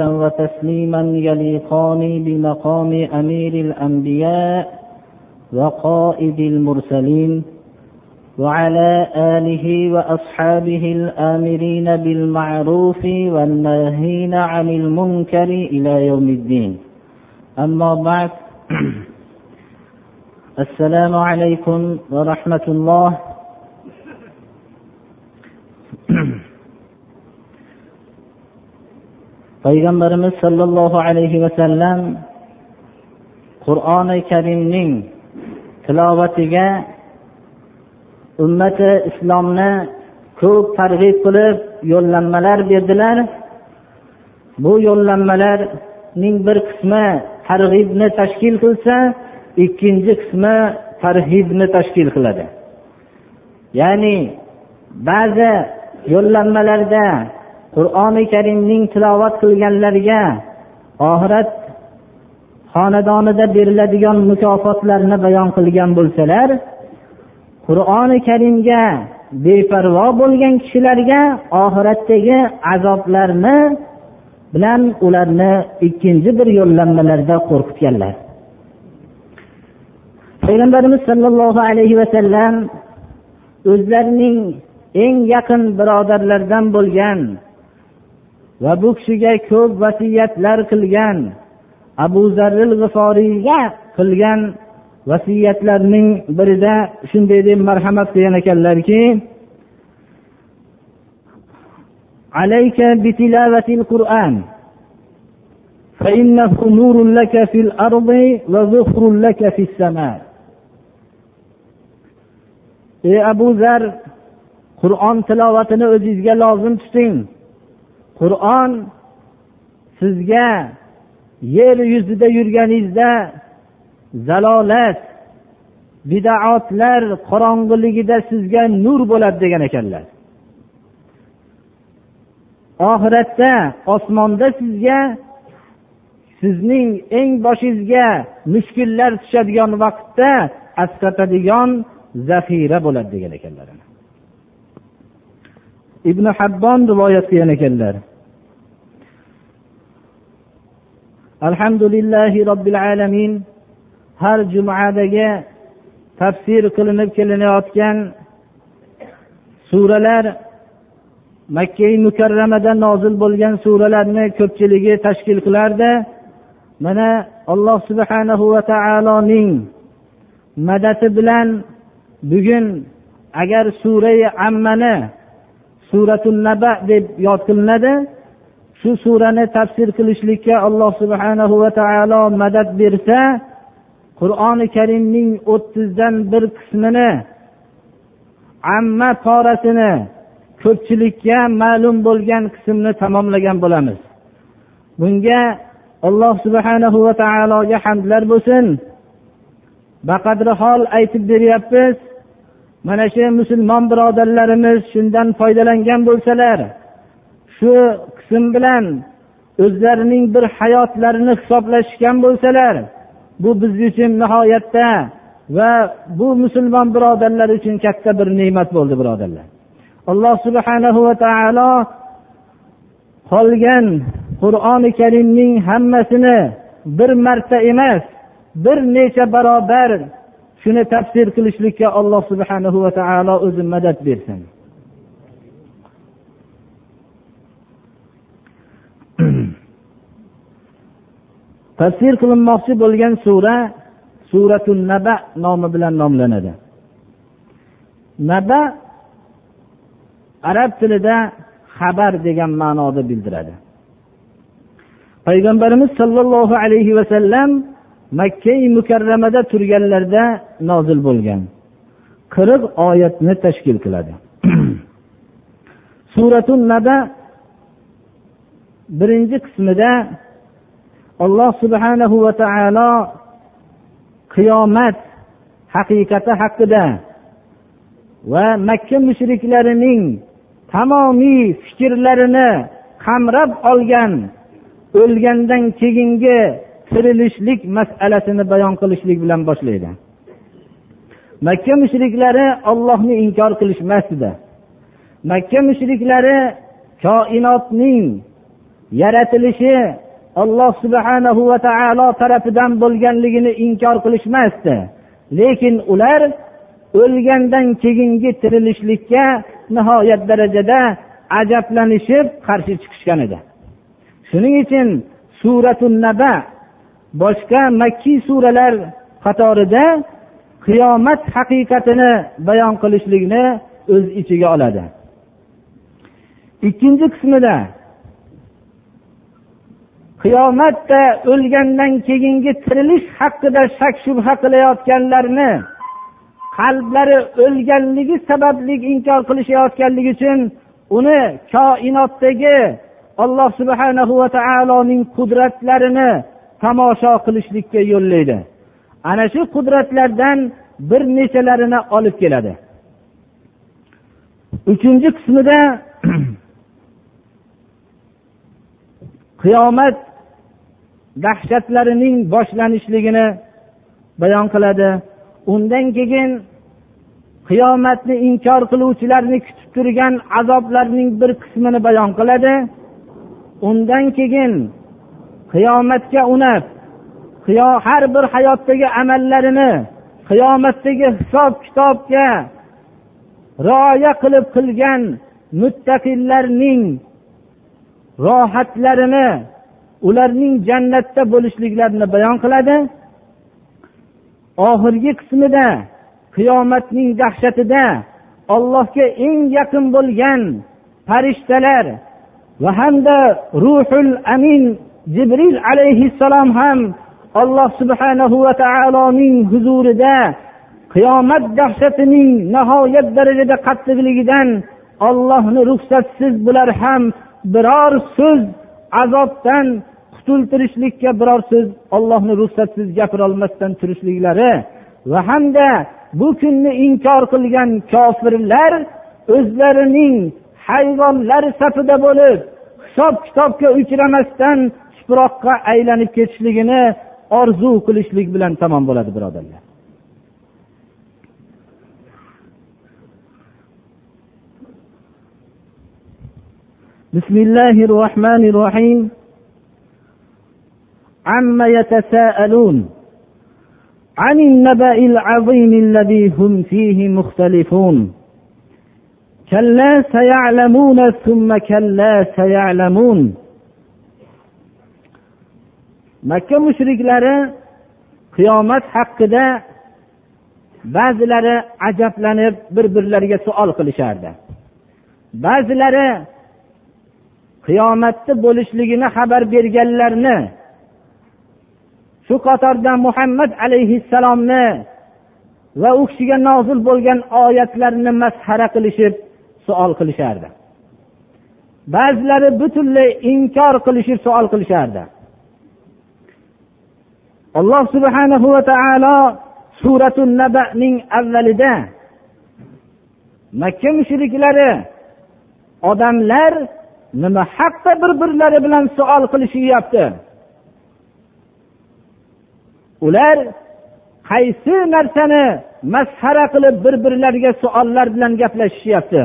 وتسليما يليقان بمقام أمير الأنبياء وقائد المرسلين وعلى آله وأصحابه الآمرين بالمعروف والناهين عن المنكر إلى يوم الدين. أما بعد السلام عليكم ورحمة الله. payg'ambarimiz sollallohu alayhi vasallam qur'oni karimning tilovatiga ummati islomni ko'p targ'ib qilib yo'llanmalar berdilar. Bu yo'llanmalarning bir qismi targ'ibni tashkil qilsa ikkinchi qismi tarhibni tashkil qiladi. Ya'ni ba'zi yo'llanmalarda qur'oni karimning tilovat qilganlarga oxirat xonadonida beriladigan mukofotlarni bayon qilgan bo'lsalar qur'oni karimga beparvo bo'lgan kishilarga oxiratdagi azoblarni bilan ularni ikkinchi bir yo'llanmalarda qo'rqitganlar. Payg'ambarimiz sollallohu alayhi vasallam o'zlarining eng yaqin birodarlaridan bo'lgan va bu kishiga ko'p vasiyatlar qilgan abu zarril g'iforiyga qilgan vasiyatlarning birida shunday deb marhamat qilgan ekanlarki عليك بتلاوة القرآن فإنه نور لك في الأرض وذخر لك في السماء ey abu zar qur'on tilovatini o'zingizga lozim tuting Qur'on sizga yer yuzida yurganingizda zalolat bidaotlar qorong'iligida sizga nur bo'ladi degan ekanlar. Oxiratda osmonda sizga sizning eng boshingizga mushkullar tushadigan vaqtda asqatadigan zaxira bo'ladi degan ekanlar. Ibn habbon rivoyat qilgan ekanlar. Alhamdulillahi robbil alamin. Har jumadagi tafsir qilinib kelinayotgan suralar makkai mukarramada nozil bo'lgan suralarni ko'pchiligi tashkil qilardi. Mana alloh subhanahu va taoloning madadi bilan bugun agar surai ammani suratul naba deb yod qilinadi shu surani tafsir qilishlikka alloh subhanahu va taolo madad bersa qur'oni karimning o'ttizdan bir qismini amma porasini ko'pchilikka ma'lum bo'lgan qismni tamomlagan bo'lamiz. Bunga alloh subhanahu va taologa hamdlar bo'lsin. Baqadri hol aytib beryapmiz mana shu musulmon birodarlarimiz shundan foydalangan bo'lsalar shu qism bilan o'zlarining bir hayotlarini hisoblashgan bo'lsalar bu biz uchun nihoyatda va bu musulmon birodarlar uchun katta bir ne'mat bo'ldi birodarlar. Alloh subhanahu va taolo qolgan qur'oni karimning hammasini bir marta emas bir necha barobar shuni tafsir qilishlikka alloh subhanahu va taolo o'zi madad bersin. Tafsir qilinmoqchi bo'lgan sura suratul naba nomi bilan nomlanadi. Naba arab tilida xabar degan ma'noda bildiradi. Payg'ambarimiz sollallohu alayhi vasallam makkai mukarramada turganlarida nozil bo'lgan qirq oyatni tashkil qiladi. Suratul naba birinchi qismida alloh subhanahu va taolo qiyomat haqiqati haqida va makka mushriklarining tamomiy fikrlarini qamrab olgan o'lgandan keyingi tirilishlik masalasini bayon qilishlik bilan boshlaydi. Makka mushriklari ollohni inkor qilishmasdi. Makka mushriklari koinotning yaratilishi alloh subhanahu va taolo tarafidan bo'lganligini inkor qilishmasdi. Lekin ular o'lgandan keyingi tirilishlikka nihoyat darajada ajablanishib qarshi chiqishgan edi. Shuning uchun suratu naba boshqa makkiy suralar qatorida qiyomat haqiqatini bayon qilishlikni o'z ichiga oladi. Ikkinchi qismida qiyomatda o'lgandan keyingi tirilish haqida shak shubha qilayotganlarni qalblari o'lganligi sababli inkor qilishayotganligi uchun uni koinotdagi alloh subhanahu va taoloning qudratlarini tomosha qilishlikka yo'llaydi. Ana shu qudratlardan bir nechalarini olib keladi. Uchinchi qismida qiyomat dahshatlarining boshlanishligini bayon qiladi. Undan keyin qiyomatni inkor qiluvchilarni kutib turgan azoblarning bir qismini bayon qiladi. Undan keyin qiyomatga unab har bir hayotdagi amallarini qiyomatdagi hisob kitobga rioya qilib qilgan muttaqillarning rohatlarini ularning jannatda bo'lishliklarini bayon qiladi. Oxirgi qismida qiyomatning dahshatida ollohga eng yaqin bo'lgan farishtalar va hamda ruhul amin jibril alayhissalom ham alloh subhanahu va taoloning huzurida qiyomat dahshatining nihoyat darajada qattiqligidan ollohni ruxsatsiz bular ham biror so'z azobdan qutultirishlikka biror so'z ollohni ruxsatsiz gapirolmasdan turishliklari va hamda bu kunni inkor qilgan kofirlar o'zlarining hayvonlar safida bo'lib hisob kitobga uchramasdan tuproqqa aylanib ketishligini orzu qilishlik bilan tamom bo'ladi birodarlar بسم الله الرحمن الرحيم عما يتساءلون عن النبأ العظيم الذي هم فيه مختلفون كلا سيعلمون ثم كلا سيعلمون makka mushriklari qiyomat haqida ba'zilari ajablanib bir birlariga savol qilishardi ba'zilari qiyomatni bo'lishligini xabar berganlarni shu qatorda muhammad alayhissalomni va u kishiga nozil bo'lgan oyatlarni masxara qilishib savol qilishardi. Ba'zilari butunlay inkor qilishib savol qilishardi. Alloh subhanahu va taolo suratu nabaning avvalida makka mushriklari odamlar nima haqda bir birlari bilan savol qilishyapti? Ular qaysi narsani masxara qilib bir birlariga savollar bilan gaplashishyapti?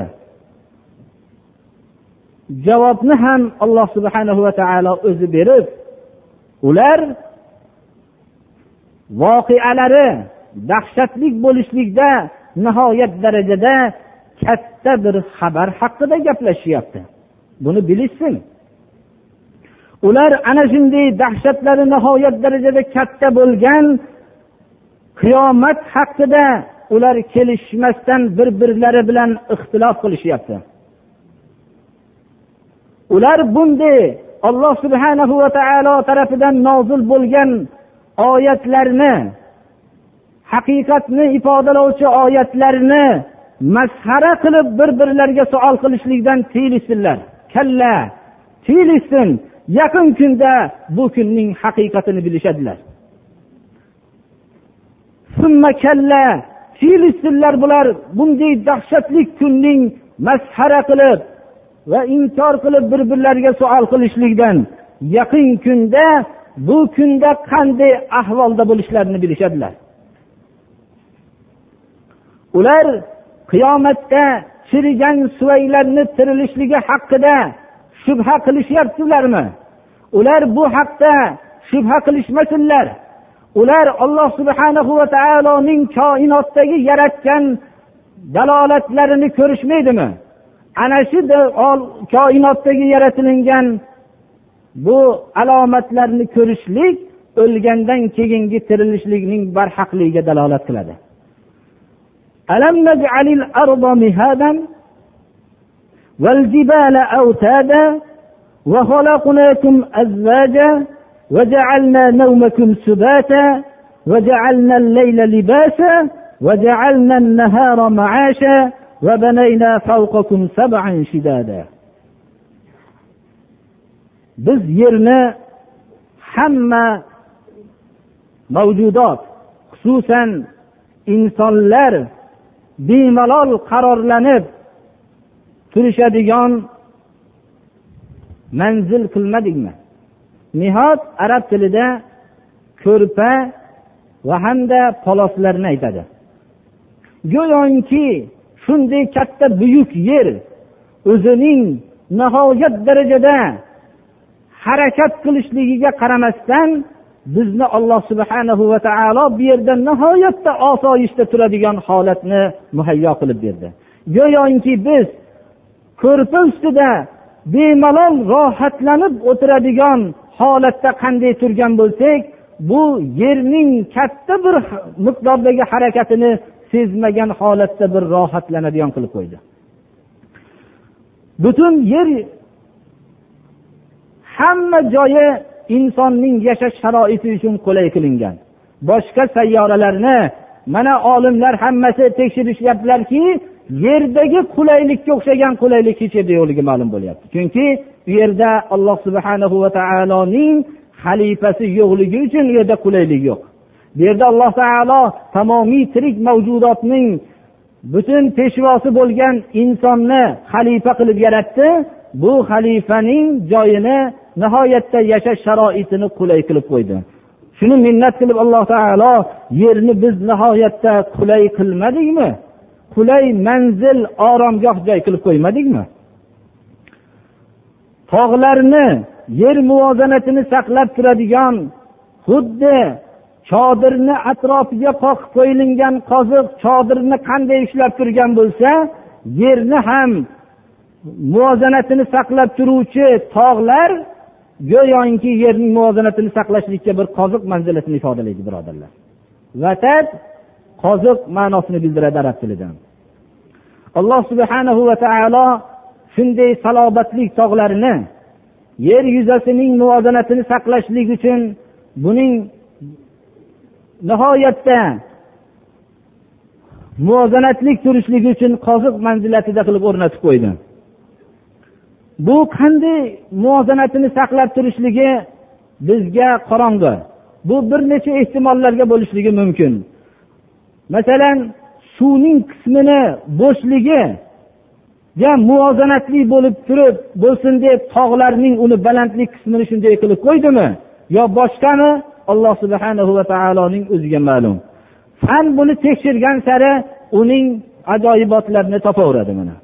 Javobni ham alloh subhanahu va taolo o'zi berib ular voqealari dahshatli bo'lishlikda nihoyat darajada katta bir xabar haqida gaplashishyapti buni bilishsin. Ular ana shunday dahshatlari nihoyat darajada katta bo'lgan qiyomat haqida ular kelishmasdan bir birlari bilan ixtilof qilishyapti. Ular bunday alloh subhanahu va taolo tarafidan nozil bo'lgan oyatlarni haqiqatni ifodalovchi oyatlarni masxara qilib bir birlariga savol qilishlikdan tiyilishsinlar kalla tiyilishsin yaqin kunda bu kunning haqiqatini bilishadilar. Filistinlar bular bunday dahshatli kunning masxara qilib va inkor qilib bir birlariga savol qilishlikdan yaqin kunda bu kunda qanday ahvolda bo'lishlarini bilishadilar. Ular qiyomatda chirigan suvaylarni tirilishligi haqida shubha qilishyapsizlarmi? Ular bu haqda shubha qilishmasinlar. Ular alloh subhanahu va taoloning koinotdagi yaratgan dalolatlarini ko'rishmaydimi? Ana shu koinotdagi yaratilingan bu alomatlarni ko'rishlik o'lgandan keyingi tirilishlikning barhaqligiga dalolat qiladi. والجبال أوتادا وخلقناكم أزواجا وجعلنا نومكم سباتا وجعلنا الليل لباسا وجعلنا النهار معاشا وبنينا فوقكم سبعا شدادا biz yerni hamma mavjudot xususan insonlar bemalol qarorlanib turishadigan manzil qilmadikmi nihot arab tilida ko'rpa va hamda poloslarni aytadi. Go'yoki shunday katta buyuk yer o'zining nihoyat darajada harakat qilishligiga qaramasdan bizni alloh subhanahu va taolo bu yerda nihoyatda osoyishta turadigan holatni muhayyo qilib berdi. Go'yoki biz ko'rpa ustida bemalol rohatlanib o'tiradigan holatda qanday turgan bo'lsak bu yerning katta bir miqdordagi harakatini sezmagan holatda bir rohatlanadigan qilib qo'ydi. Butun yer hamma joyi insonning yashash sharoiti uchun qulay qilingan. Boshqa sayyoralarni mana olimlar hammasi tekshirishyaptilarki yerdagi qulaylikka o'xshagan qulaylik hech yerda yo'qligi ma'lum bo'lyapti. Chunki u yerda alloh subhanahu va taoloning xalifasi yo'qligi uchun u yerda qulaylik yo'q. Bu yerda alloh taolo tamomiy tirik mavjudotning butun peshvosi bo'lgan insonni xalifa qilib yaratdi. Bu xalifaning joyini nihoyatda yashash sharoitini qulay qilib qo'ydi. Shuni minnat qilib alloh taolo yerni biz nihoyatda qulay qilmadikmi? Qulay manzil oromgoh joy qilib qo'ymadikmi? Tog'larni yer muvozanatini saqlab turadigan xuddi chodirni atrofiga qoqib qo'yilgan qoziq chodirni qanday ushlab turgan bo'lsa yerni ham muvozanatini saqlab turuvchi tog'lar go'yoki yerning muvozanatini saqlashlikka bir qoziq manzilatini ifodalaydi birodarlar. Vatad qoziq ma'nosini bildiradi arab tilidan. Alloh subhanahu va taolo shunday salobatli tog'larni yer yuzasining muvozanatini saqlashlik uchun buning nihoyatda muvozanatlik turishligi uchun qoziq manzilatida qilib o'rnatib qo'ydi. Bu qanday muvozanatini saqlab turishligi bizga qorong'i. Bu bir necha ehtimollarga bo'lishligi mumkin. Masalan suvning qismini bo'shligi muvozanatli bo'lib turib bo'lsin deb tog'larning uni balandlik qismini shunday qilib qo'ydimi? Yo boshqami? Alloh subhana va taoloning o'ziga ma'lum. Fan buni tekshirgan sari uning ajoyibotlarini topaveradi mana.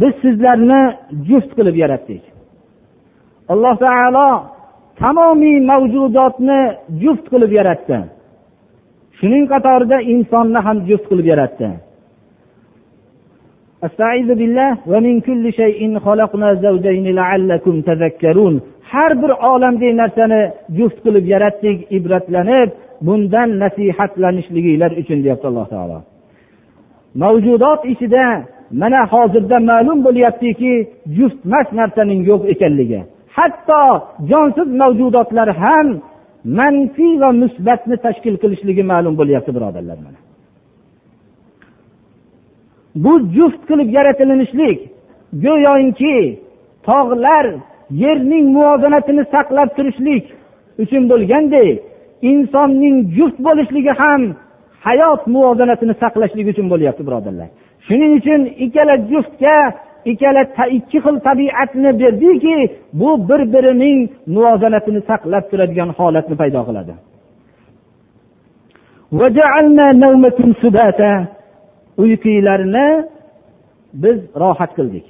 Biz sizlarni juft qilib yaratdik. Alloh taolo tamomiy mavjudotni juft qilib yaratdi. Shuning qatorida insonni ham juft qilib yaratdi. Har bir olamdagi narsani juft qilib yaratdik ibratlanib bundan nasihatlanishliginglar uchun deyapti alloh taolo. Mavjudot ichida mana hozirda ma'lum bo'lyaptiki juftmas narsaning yo'q ekanligi. Hatto jonsiz mavjudotlar ham manfiy va musbatni tashkil qilishligi ma'lum bo'lyapti birodarlar mana. Bu juft qilib yaratilinishlik go'yoki tog'lar yerning muvozanatini saqlab turishlik uchun bo'lgandek insonning juft bo'lishligi ham hayot muvozanatini saqlashlik uchun bo'lyapti birodarlar. Shuning uchun ikkala juftga ikkala ikki xil tabiatni berdiki bu bir birining muvozanatini saqlab turadigan holatni paydo qiladi. Uyquylarni biz rohat qildik.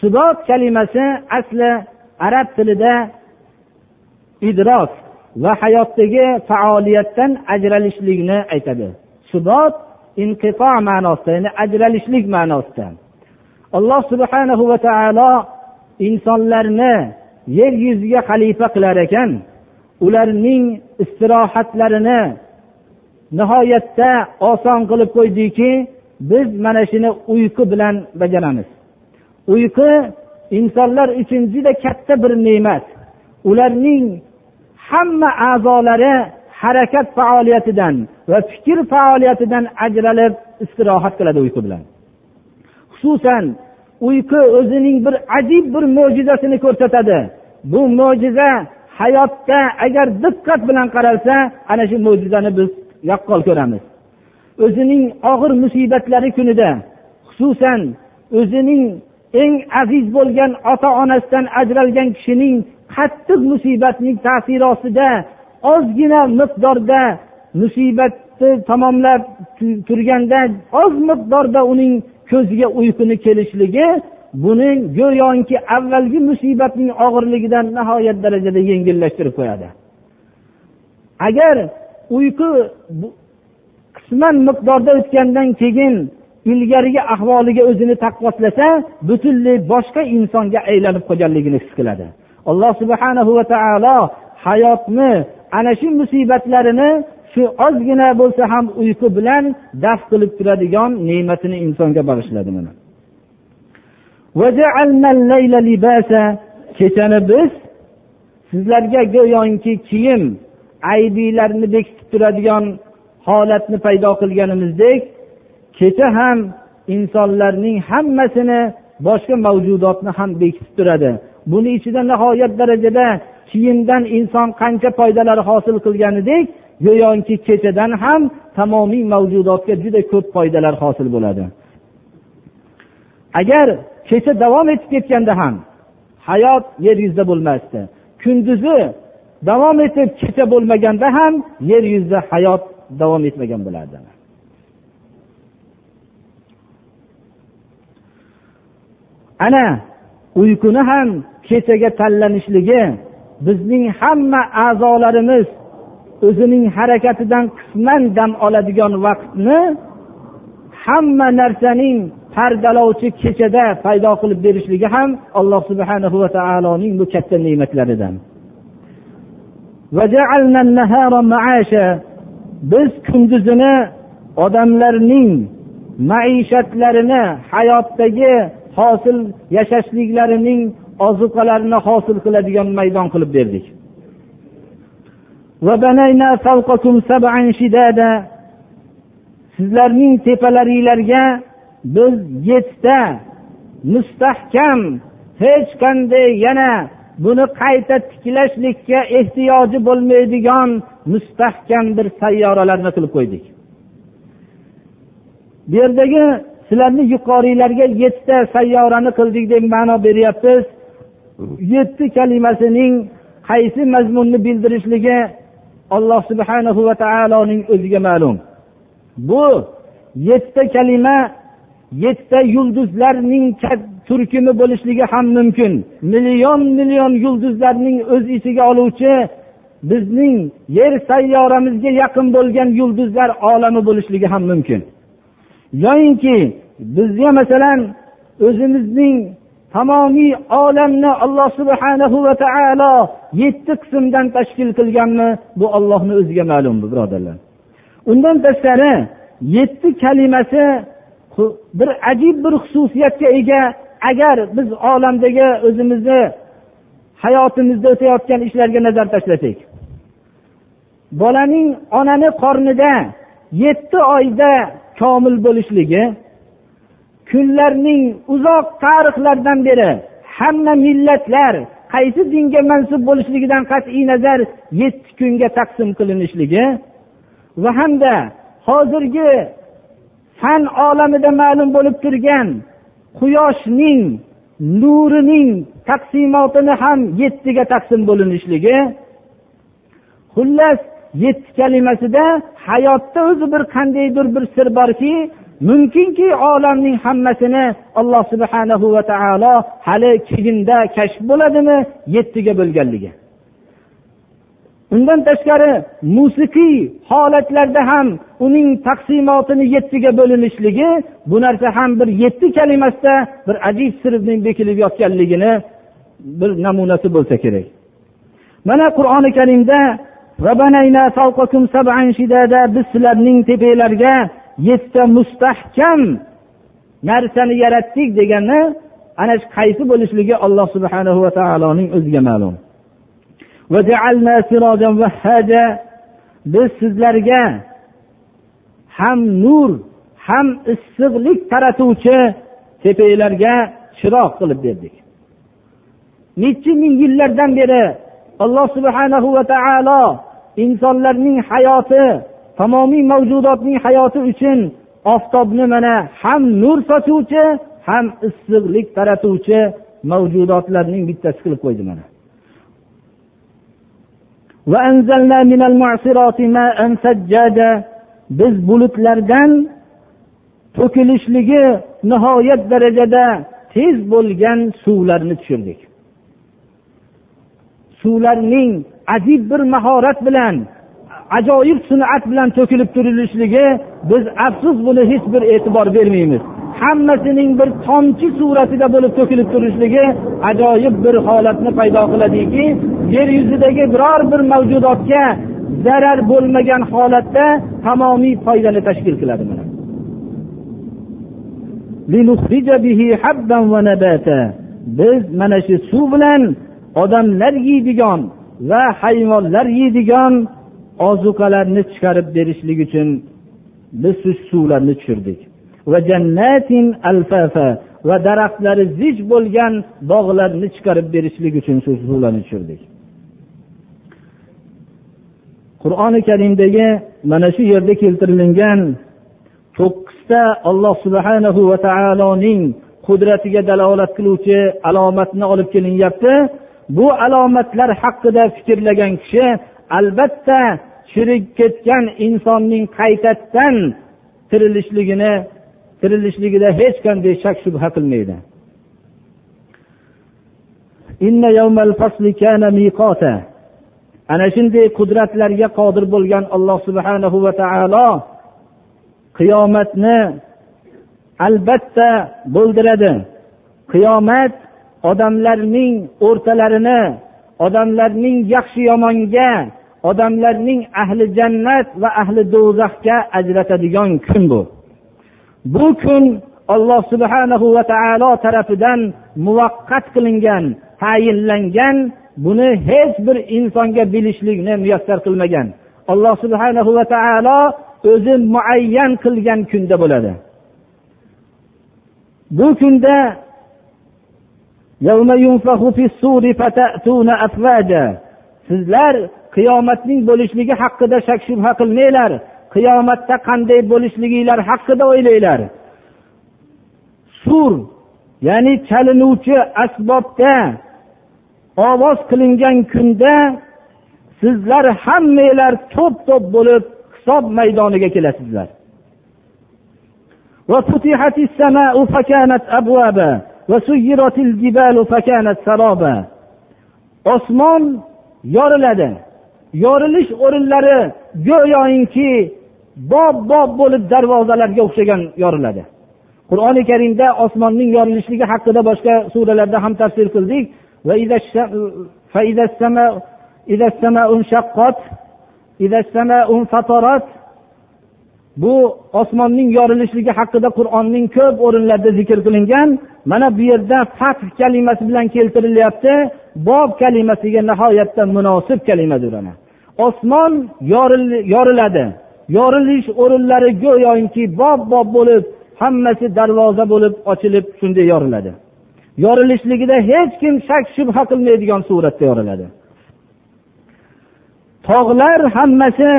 Subot kalimasi asli arab tilida idrok va hayotdagi faoliyatdan ajralishlikni aytadi. Subot inqito ma'nosida ya'ni ajralishlik ma'nosida. Alloh subhanahu va taolo insonlarni yer yuziga xalifa qilar ekan. Ularning istirohatlarini nihoyatda oson qilib qo'ydiki biz mana shuni uyqu bilan bajaramiz. Uyqu insonlar uchun juda katta bir ne'mat. Ularning hamma a'zolari harakat faoliyatidan va fikr faoliyatidan ajralib istirohat qiladi uyqu bilan. Xususan uyqu o'zining bir ajib bir mo'jizasini ko'rsatadi. Bu mo'jiza hayotda agar diqqat bilan qaralsa ana shu mo'jizani biz yaqqol ko'ramiz. O'zining og'ir musibatlari kunida xususan o'zining eng aziz bo'lgan ota onasidan ajralgan kishining qattiq musibatning ta'siri ostida ozgina miqdorda musibatni tamomlab turganda oz miqdorda uning ko'ziga uyquni kelishligi buning go'yoki avvalgi musibatning og'irligidan nihoyat darajada yengillashtirib qo'yadi. Agar uyqu qisman miqdorda o'tgandan keyin ilgarigi ahvoliga o'zini taqqoslasa butunlay boshqa insonga aylanib qolganligini his qiladi. Alloh subhanahu va taolo hayotni ana shu musibatlarini shu ozgina bo'lsa ham uyqu bilan daf qilib turadigan ne'matini insonga bag'ishladi mana. Kechani biz sizlarga go'yoki kiyim aybiylarni bekitib turadigan holatni paydo qilganimizdek kecha ham insonlarning hammasini boshqa mavjudotni ham bekitib turadi. Buni ichida nihoyat darajada kiyimdan inson qancha foydalar hosil qilganidek go'yoki kechadan ham tamomiy mavjudotga juda ko'p foydalar hosil bo'ladi. Agar kecha davom etib ketganda ham hayot yer yuzida bo'lmasdi kunduzi davom etib kecha bo'lmaganda ham yer yuzida hayot davom etmagan bo'lardi ana uyquni ham kechaga tanlanishligi bizning hamma a'zolarimiz o'zining harakatidan qisman dam oladigan vaqtni hamma narsaning pardalovchi kechada paydo qilib berishligi ham alloh subhana va taoloning bu katta ne'matlaridan. Biz kunduzini odamlarning maishatlarini hayotdagi hosil yashashliklarining ozuqalarini hosil qiladigan maydon qilib berdik. Sizlarning tepalaringlarga biz yettita mustahkam hech qanday yana buni qayta tiklashlikka ehtiyoji bo'lmaydigan mustahkam bir sayyoralarni qilib qo'ydik. Bu yerdagi sizlarni yuqoringlarga yettita sayyorani qildik deb ma'no beryapmiz. Yetti kalimasining qaysi mazmunni bildirishligi alloh subhanahu va taoloning o'ziga ma'lum. Bu yettita kalima yettita yulduzlarning turkumi bo'lishligi ham mumkin. Million million yulduzlarning o'z ichiga oluvchi bizning yer sayyoramizga yaqin bo'lgan yulduzlar olami bo'lishligi ham mumkin. Yoyinki bizga masalan o'zimizning tamomiy olamni alloh subhanahu va taolo yetti qismdan tashkil qilganmi? Bu ollohni o'ziga ma'lum birodarlar. Undan tashqari yetti kalimasi bir ajib bir xususiyatga ega. Agar biz olamdagi o'zimizni hayotimizda o'tayotgan ishlarga nazar tashlasak bolaning onani qornida yetti oyda komil bo'lishligi kunlarning uzoq tarixlardan beri hamma millatlar qaysi dinga mansub bo'lishligidan qat'iy nazar yetti kunga taqsim qilinishligi va hamda hozirgi fan olamida ma'lum bo'lib turgan quyoshning nurining taqsimotini ham yettiga taqsim bo'linishligi xullas yetti kalimasida hayotda o'zi bir qandaydir bir sir borki mumkinki olamning hammasini alloh subhanahu va taolo hali keyinda kashf bo'ladimi yettiga bo'lganligi. Undan tashqari musiqiy holatlarda ham uning taqsimotini yettiga bo'linishligi bu narsa ham bir yetti kalimasida bir ajib sirning bekilib yotganligini bir namunasi bo'lsa kerak. Mana qur'oni karimda biz sizlarning tepanglarga yettita mustahkam narsani yaratdik degani ana shu qaysi bo'lishligi alloh subhanahu va taoloning o'ziga ma'lum. Biz sizlarga ham nur ham issiqlik taratuvchi tepanglarga chiroq qilib berdik. Nechi ming yillardan beri alloh subhanahu va taolo insonlarning hayoti tamomiy mavjudotning hayoti uchun oftobni mana ham nur sochuvchi ham issiqlik taratuvchi mavjudotlarning bittasi qilib qo'ydi mana. Biz bulutlardan to'kilishligi nihoyat darajada tez bo'lgan suvlarni tushirdik. Suvlarning ajib bir mahorat bilan ajoyib sun'at bilan to'kilib turilishligi biz afsus buni hech bir e'tibor bermaymiz. Hammasining bir tomchi suratida bo'lib to'kilib turishligi ajoyib bir holatni paydo qiladiki yer yuzidagi biror bir mavjudotga zarar bo'lmagan holatda tamomiy foydani tashkil qiladi biz mana shu suv bilan odamlar yeydigan va hayvonlar yeydigan ozuqalarni chiqarib berishlik uchun biz shu suvlarni tushirdik. Va jannatin alfafa va daraxtlari zich bo'lgan bog'larni chiqarib berishlik uchun shu suvlarni tushirdik. Qur'oni karimdagi mana shu yerda keltirilgan to'qqizta alloh subhanahu va taoloning qudratiga dalolat qiluvchi alomatni olib kelinyapti. Bu alomatlar haqida fikrlagan kishi albatta chirib ketgan insonning qaytadan tirilishligini tirilishligida hech qanday shak shubha qilmaydi. Ana shunday qudratlarga qodir bo'lgan alloh subhanahu va taolo qiyomatni albatta bo'ldiradi. Qiyomat odamlarning o'rtalarini odamlarning yaxshi yomonga odamlarning ahli jannat va ahli do'zaxga ajratadigan kun bu. Bu kun alloh subhanahu va taolo tarafidan muvaqqat qilingan tayinlangan buni hech bir insonga bilishlikni muyassar qilmagan. Alloh subhanahu va taolo o'zi muayyan qilgan kunda bo'ladi. Bu kunda sizlar qiyomatning bo'lishligi haqida shak shubha qilmanglar. Qiyomatda qanday bo'lishliginglar haqida o'ylanglar. Sur ya'ni chalinuvchi asbobda ovoz qilingan kunda sizlar hammanglar to'p to'p bo'lib hisob maydoniga kelasizlar. Osmon yoriladi yorilish o'rinlari go'yoinki bob bob bo'lib darvozalarga o'xshagan yoriladi qur'oni karimda osmonning yorilishligi haqida boshqa suralarda ham tafsir qildik bu osmonning yorilishligi haqida qur'onning ko'p o'rinlarida zikr qilingan. Mana bu yerda fath kalimasi bilan keltirilyapti. Bob kalimasiga nihoyatda munosib kalimadir ana osmon yoriladi. Yorilish o'rinlari go'yoki bob bob bo'lib hammasi darvoza bo'lib ochilib shunday yoriladi. Yorilishligida hech kim shak shubha qilmaydigan suratda yoriladi. Tog'lar hammasi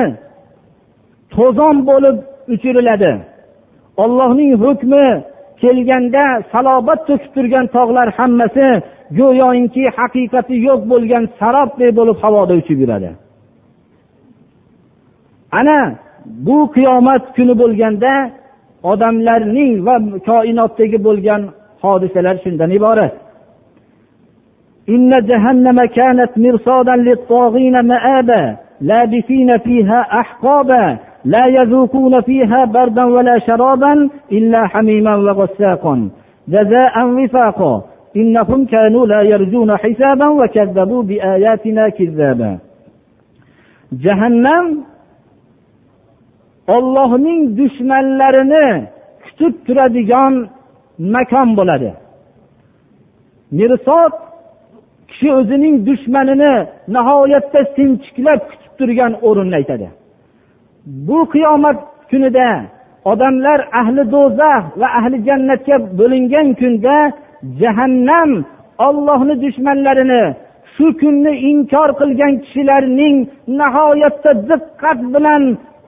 to'zon bo'lib uchiriladi ollohning hukmi kelganda salobat to'kib turgan tog'lar hammasi go'yoki haqiqati yo'q bo'lgan sarobday bo'lib havoda uchib yuradi ana bu qiyomat kuni bo'lganda odamlarning va koinotdagi bo'lgan hodisalar shundan iborat إن جهنم كانت مرصادا للطاغين مآبا لابثين فيها أحقابا لا يذوقون فيها بردا ولا شرابا إلا حميما وغساقا جزاء وفاقا إنهم كانوا لا يرجون حسابا وكذبوا بآياتنا كذابا جهنم ollohning dushmanlarini kutib turadigan makon bo'ladi mirsod kishi o'zining dushmanini nihoyatda sinchiklab kutib turgan o'rinni aytadi Bu qiyomat kunida odamlar ahli do'zax va ahli jannatga bo'lingan kunda jahannam ollohni dushmanlarini shu kunni inkor qilgan kishilarning nihoyatda diqqat bilan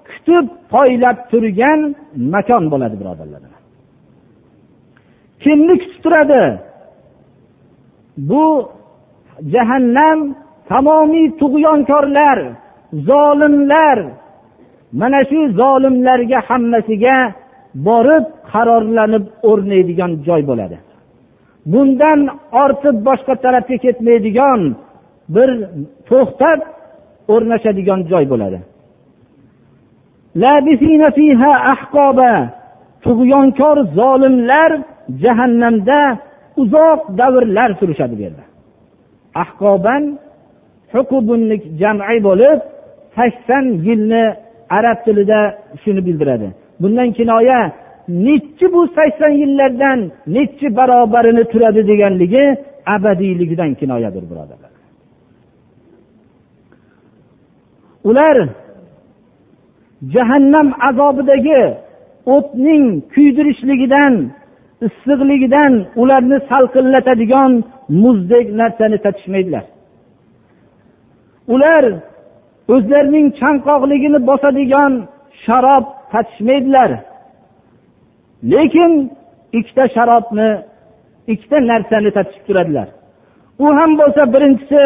kutib poylab turgan makon bo'ladi birodarlar kimni kutib turadi? Bu jahannam tamomiy tug'yonkorlar zolimlar mana shu zolimlarga hammasiga borib qarorlanib o'rnaydigan joy bo'ladi. Bundan ortib boshqa tarafga ketmaydigan bir to'xtab o'rnashadigan joy bo'ladi. Tug'yonkor zolimlar jahannamda uzoq davrlar turishadi bu yerda. Ahqoban jam'i bo'lib sakson yilni arab tilida shuni bildiradi. Bundan kinoya nechi bu sakson yillardan nechi barobarini turadi deganligi abadiyligidan kinoyadir birodarlar. Ular jahannam azobidagi o'tning kuydirishligidan issiqligidan ularni salqinlatadigan muzdek narsani tatishmaydilar. Ular o'zlarining chanqoqligini bosadigan sharob tatishmaydilar lekin ikkita sharobni ikkita narsani tatishib turadilar. U ham bo'lsa birinchisi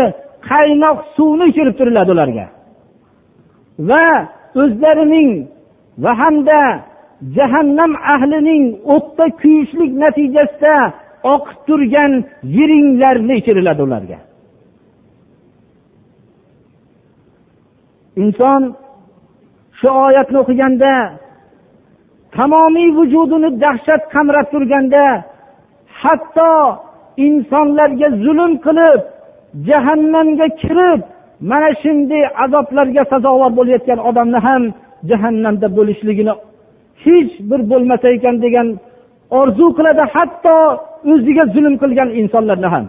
qaynoq suvni ichirib turiladi ularga. Va o'zlarining va hamda jahannam ahlining o'tda kuyishlik natijasida oqib turgan yiringlarni ichiriladi ularga. Inson shu oyatni o'qiganda tamomiy vujudini dahshat qamrab turganda hatto insonlarga zulm qilib jahannamga kirib mana shunday azoblarga sazovor bo'layotgan odamni ham jahannamda bo'lishligini hech bir bo'lmasa ekan degan orzu qiladi hatto o'ziga zulm qilgan insonlarni ham.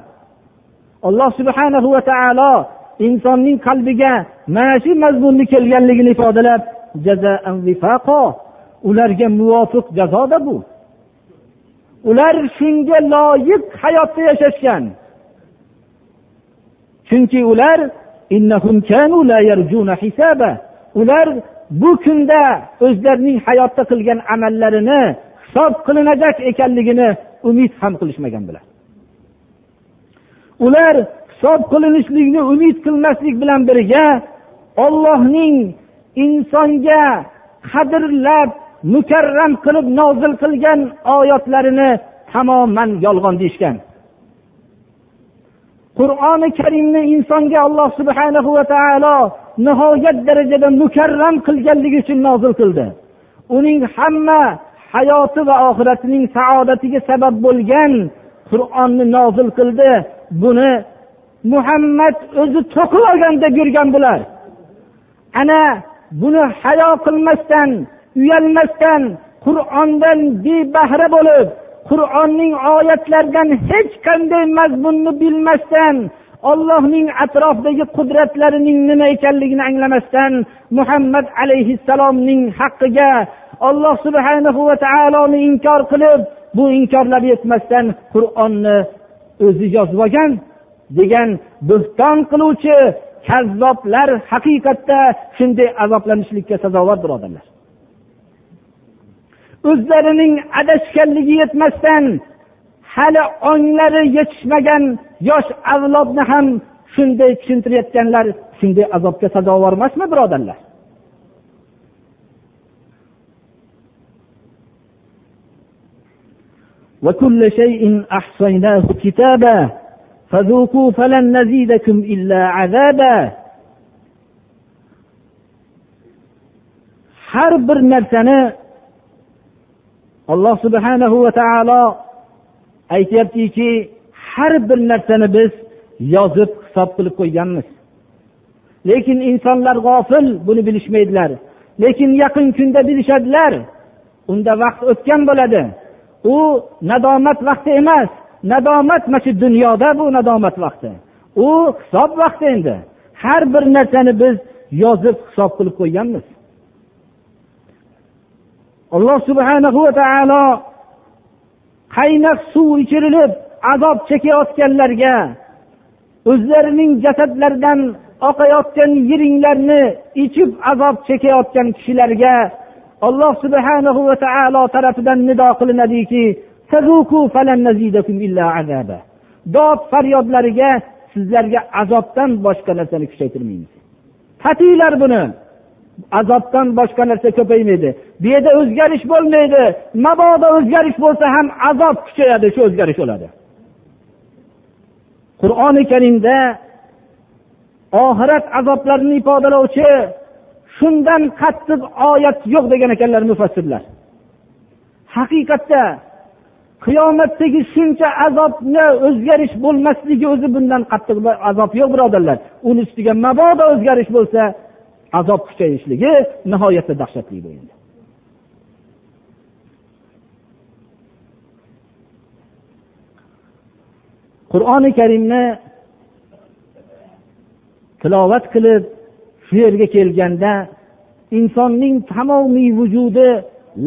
Alloh subhanahu va taolo insonning qalbiga mana shu mazmunni kelganligini ifodalab ularga muvofiq jazoda bu. Ular shunga loyiq hayotda yashashgan. Chunki ular ular bu kunda o'zlarining hayotda qilgan amallarini hisob qilinajak ekanligini umid ham qilishmagan bular. Ular hisob qilinishlikni umid qilmaslik bilan birga ollohning insonga qadrlab mukarram qilib nozil qilgan oyatlarini tamoman yolg'on deyishgan. Qur'oni karimni insonga alloh subhanahu va taolo nihoyat darajada mukarram qilganligi uchun nozil qildi. Uning hamma hayoti va oxiratining saodatiga sabab bo'lgan qur'onni nozil qildi. Buni muhammad o'zi to'qib olgan deb yurgan bular. Ana buni hayo qilmasdan uyalmasdan qur'ondan bebahra bo'lib qur'onning oyatlaridan hech qanday mazmunni bilmasdan ollohning atrofidagi qudratlarining nima ekanligini anglamasdan muhammad alayhissalomning haqqiga olloh subhanahu va taoloni inkor qilib bu inkorlab yetmasdan qur'onni o'zi yozib olgan. degan bo'xton qiluvchi kazzoblar haqiqatda shunday azoblanishlikka sazovor birodarlar o'zlarining adashganligi yetmasdan hali onglari yetishmagan yosh avlodni ham shunday tushuntirayotganlar shunday azobga sazovor emasmi birodarlar وكل شيء أحصيناه كتابا har bir narsani alloh subhanahu va taolo aytyaptiki har bir narsani biz yozib hisob qilib qo'yganmiz lekin insonlar g'ofil buni bilishmaydilar lekin yaqin kunda bilishadilar unda vaqt o'tgan bo'ladi. U nadomat vaqti emas. Nadomat mana shu dunyoda bu nadomat vaqti. U hisob vaqti endi. Har bir narsani biz yozib hisob qilib qo'yganmiz. Alloh subhanahu va taolo qaynoq suv ichirilib azob chekayotganlarga o'zlarining jasadlaridan oqayotgan yiringlarni ichib azob chekayotgan kishilarga alloh subhanahu va taolo tarafidan nido qilinadiki dod faryodlariga sizlarga azobdan boshqa narsani kuchaytirmaymiz. Tatinglar buni. Azobdan boshqa narsa ko'paymaydi. Bu yerda o'zgarish bo'lmaydi. Mabodo o'zgarish bo'lsa ham azob kuchayadi shu o'zgarish bo'ladi. Qur'oni karimda oxirat azoblarini ifodalovchi shundan qattiq oyat yo'q degan ekanlar mufassirlar. Haqiqatda qiyomatdagi shuncha azobni o'zgarish bo'lmasligi o'zi bundan qattiq azob yo'q birodarlar. Uni ustiga mabodo o'zgarish bo'lsa azob kuchayishligi nihoyatda dahshatli bu endi. Qur'oni karimni tilovat qilib shu yerga kelganda insonning tamomiy vujudi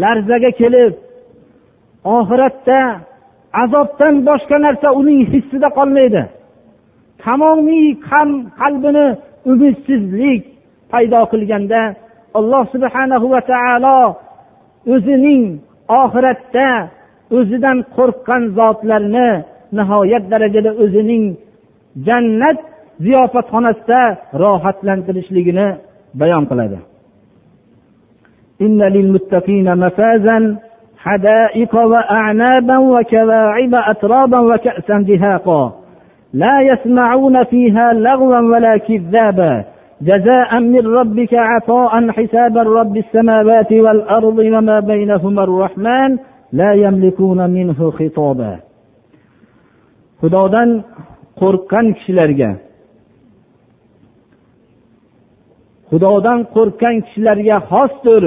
larzaga kelib oxiratda azobdan boshqa narsa uning hissida qolmaydi. Tamomiy qalbini umidsizlik paydo qilganda alloh subhanahu va taolo o'zining oxiratda o'zidan qo'rqqan zotlarni nihoyat darajada o'zining jannat ziyofatxonasida rohatlantirishligini bayon qiladi. حدائق وأعنابا وكواعب أترابا وكأسا دهاقا. لا يسمعون فيها لغوا ولا كذابا. جزاء من ربك عطاء حساب رب السماوات والأرض وما بينهما الرحمن لا يملكون منه خطابا. xudodan qo'rqqan kishilarga xudodan qo'rqqan kishilarga xosdir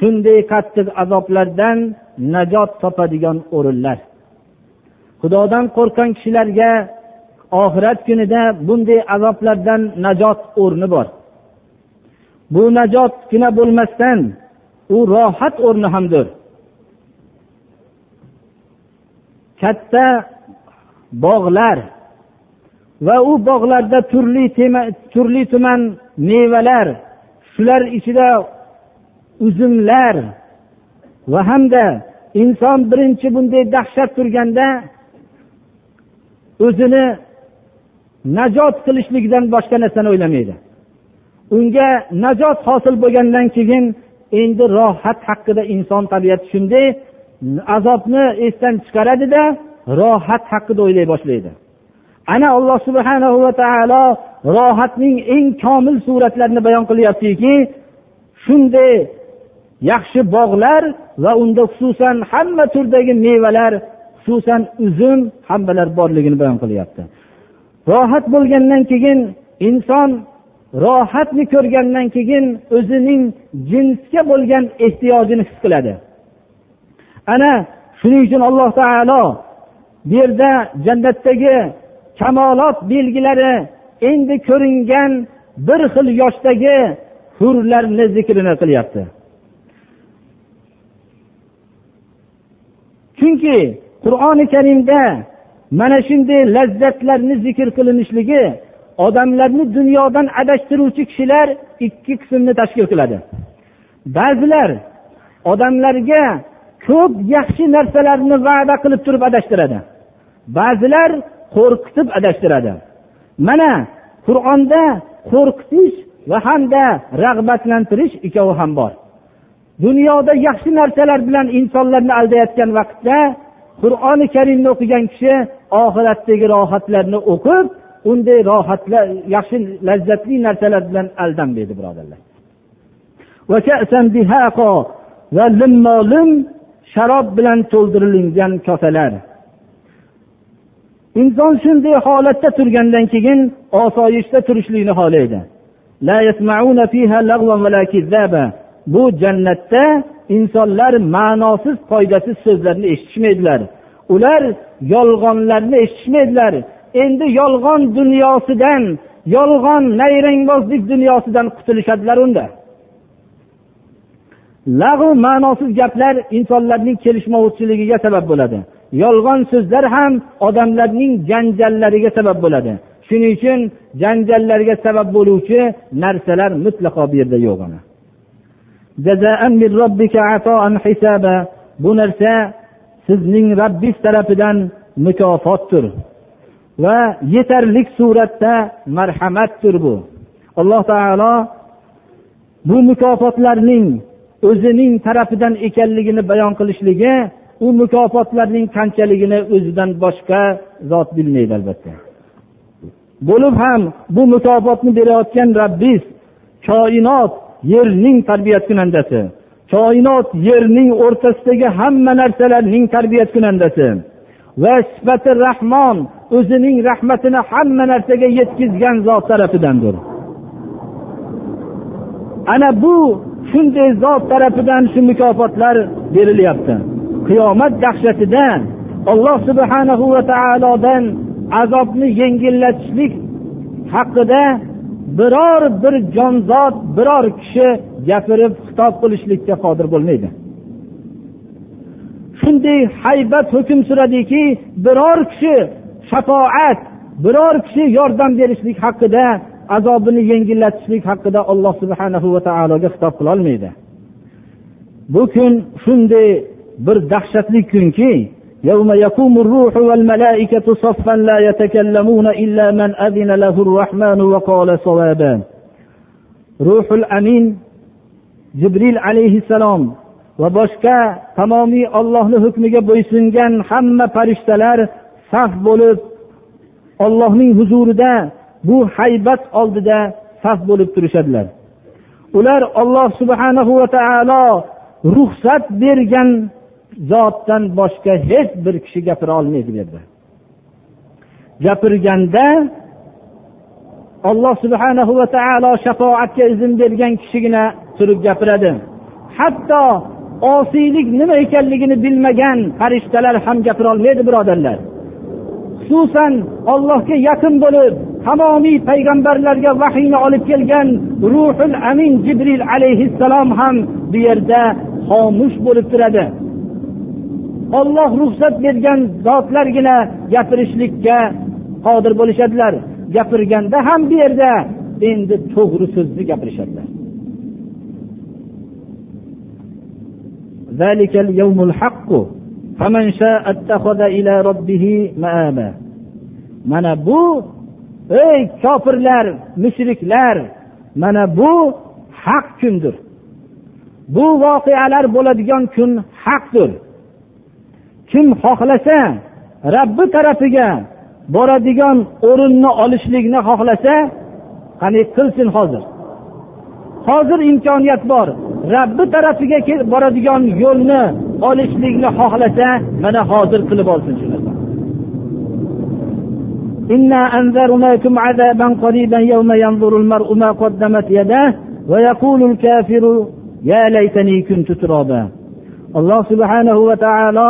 shunday qattiq azoblardan najot topadigan o'rinlar. Xudodan qo'rqqan kishilarga oxirat kunida bunday azoblardan najot o'rni bor. Bu najotgina bo'lmasdan u rohat o'rni hamdir. Katta bog'lar va u bog'larda turli turli tuman mevalar shular ichida uzumlar va hamda inson birinchi bunday dahshat turganda o'zini najot qilishlikdan boshqa narsani o'ylamaydi. Unga najot hosil bo'lgandan keyin endi rohat haqida inson tabiati shunday azobni esdan chiqaradida rohat haqida o'ylay boshlaydi. Ana alloh subhana va taolo rohatning eng komil suratlarini bayon qilyaptiki shunday yaxshi bog'lar va unda xususan hamma turdagi mevalar xususan uzum hammalar borligini bayon qilyapti. Rohat bo'lgandan keyin inson rohatni ko'rgandan keyin o'zining jinsga bo'lgan ehtiyojini his qiladi. Ana shuning uchun alloh taolo bu yerda jannatdagi kamolot belgilari endi ko'ringan bir xil yoshdagi hurlarni zikrini qilyapti. Chunki qur'oni karimda mana shunday lazzatlarni zikr qilinishligi odamlarni dunyodan adashtiruvchi kishilar ikki qismni tashkil qiladi. Ba'zilar odamlarga ko'p yaxshi narsalarni va'da qilib turib adashtiradi. Ba'zilar qo'rqitib adashtiradi. Mana qur'onda qo'rqitish va hamda rag'batlantirish ikkovi ham bor. Dunyoda yaxshi narsalar bilan insonlarni aldayotgan vaqtda qur'oni karimni o'qigan kishi oxiratdagi rohatlarni o'qib unday rohatlar yaxshi lazzatli narsalar bilan aldanmaydi birodarlar. Va limmolim sharob bilan to'ldirilgan kosalar. Inson shunday holatda turgandan keyin osoyishta turishlikni xohlaydi. Bu jannatda insonlar ma'nosiz foydasiz so'zlarni eshitishmaydilar. Ular yolg'onlarni eshitishmaydilar. Endi yolg'on dunyosidan yolg'on nayrangbozlik dunyosidan qutulishadilar unda. Lag'u ma'nosiz gaplar insonlarning kelishmovchiligiga sabab bo'ladi. Yolg'on so'zlar ham odamlarning janjallariga sabab bo'ladi. Shuning uchun janjallarga sabab bo'luvchi narsalar mutlaqo bu yerda yo'q bu narsa sizning rabbis tarafidan mukofotdir va yetarlik suratda marhamatdir bu. Alloh taolo bu mukofotlarning o'zining tarafidan ekanligini bayon qilishligi u mukofotlarning qanchaligini o'zidan boshqa zot bilmaydi albatta. Bo'lib ham bu mukofotni berayotgan robbiz koinot yerning tarbiyat kunandasi koinot yerning o'rtasidagi hamma narsalarning tarbiyat kunandasi va sifati rahmon o'zining rahmatini hamma narsaga yetkazgan zot tarafidandir. Ana bu shunday zot tarafidan shu mukofotlar berilyapti. Qiyomat dahshatida alloh subhanahu va taolodan azobni yengillatishlik haqida biror bir jonzot biror kishi gapirib xitob qilishlikka qodir bo'lmaydi. Shunday haybat hukm suradiki biror kishi shafoat biror kishi yordam berishlik haqida azobini yengillatishlik haqida alloh subhanahu va taologa xitob qilolmaydi. Bu kun shunday bir dahshatli kunki يوم يقوم الروح والملائكة صفا لا يتكلمون إلا من أذن له الرحمن وقال صوابا روح الأمين jibril alayhissalom va boshqa tamomiy ollohni hukmiga bo'ysungan hamma farishtalar saf bo'lib ollohning huzurida bu haybat oldida saf bo'lib turishadilar ular olloh subhanahu va taolo ruxsat bergan zotdan boshqa hech bir kishi gapira olmaydi bu yerda gapirganda alloh subhanahu va taolo shafoatga izn bergan kishigina turib gapiradi. Hatto osiylik nima ekanligini bilmagan farishtalar ham gapirolmaydi birodarlar. Xususan ollohga yaqin bo'lib tamomiy payg'ambarlarga vahiyni olib kelgan ruhul amin jibril alayhissalom ham bu yerda xomush bo'lib turadi. olloh ruxsat bergan zotlargina gapirishlikka qodir bo'lishadilar gapirganda ham bu yerda endi to'g'ri so'zni gapirishadilar ذلك اليوم الحق فمن شاء اتخذ إلى ربه مآبا mana bu ey kofirlar mushriklar mana bu haq kundir bu voqealar bo'ladigan kun haqdir kim xohlasa rabbi tarafiga boradigan o'rinni olishlikni xohlasa qani qilsin hozir hozir imkoniyat bor rabbi tarafiga boradigan yo'lni olishlikni xohlasa mana hozir qilib olsin shu narsa إنا أنذرناكم عذابا قريبا يوم ينظر المرء ما قدمت يداه ويقول الكافر يا ليتني كنت ترابا alloh subhanahu va taolo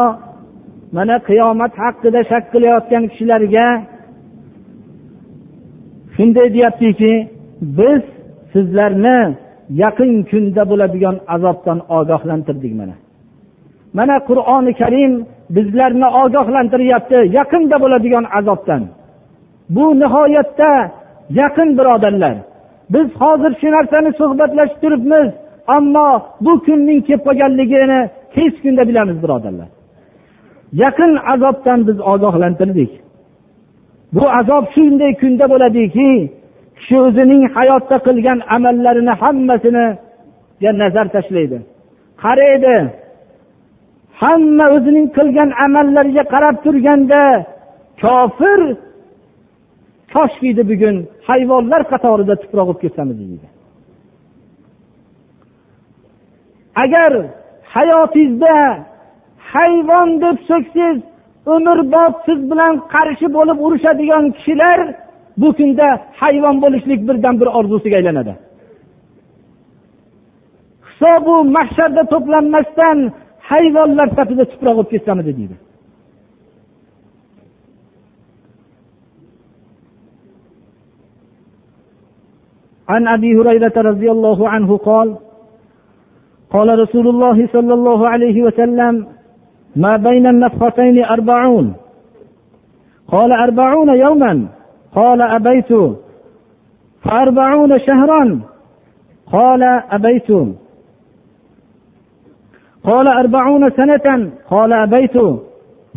mana qiyomat haqida shak qilayotgan kishilarga shunday deyaptiki biz sizlarni yaqin kunda bo'ladigan azobdan ogohlantirdik mana. Mana qur'oni karim bizlarni ogohlantiryapti yaqinda bo'ladigan azobdan. Bu nihoyatda yaqin birodarlar. Biz hozir shu narsani suhbatlashib turibmiz ammo bu kunning kelib qolganligini tez kunda bilamiz birodarlar. Yaqin azobdan biz ogohlantirdik. Bu azob shunday kunda bo'ladiki kishi o'zining hayotda qilgan amallarini hammasini nazar tashlaydi. Qaraydi hamma o'zining qilgan amallariga qarab turganda kofir koshkiydi bugun hayvonlar qatorida tuproq bo'lib ketsamiz deydi. Agar hayotingizda hayvon deb so'ksangiz umrbod siz bilan qarshi bo'lib urushadigan kishilar bu kunda hayvon bo'lishlik birdan bir orzusiga aylanadi hisobu mahsharda to'planmasdan hayvonlar safida tuproq bo'lib ketsamidi deydi عن ابي هريره رضي الله عنه قال قال رسول الله صلى الله عليه وسلم ما بين النفختين أربعون. قال أربعون يوما. قال أبيت. فأربعون شهرا. قال أبيت. قال أربعون سنة. قال أبيت.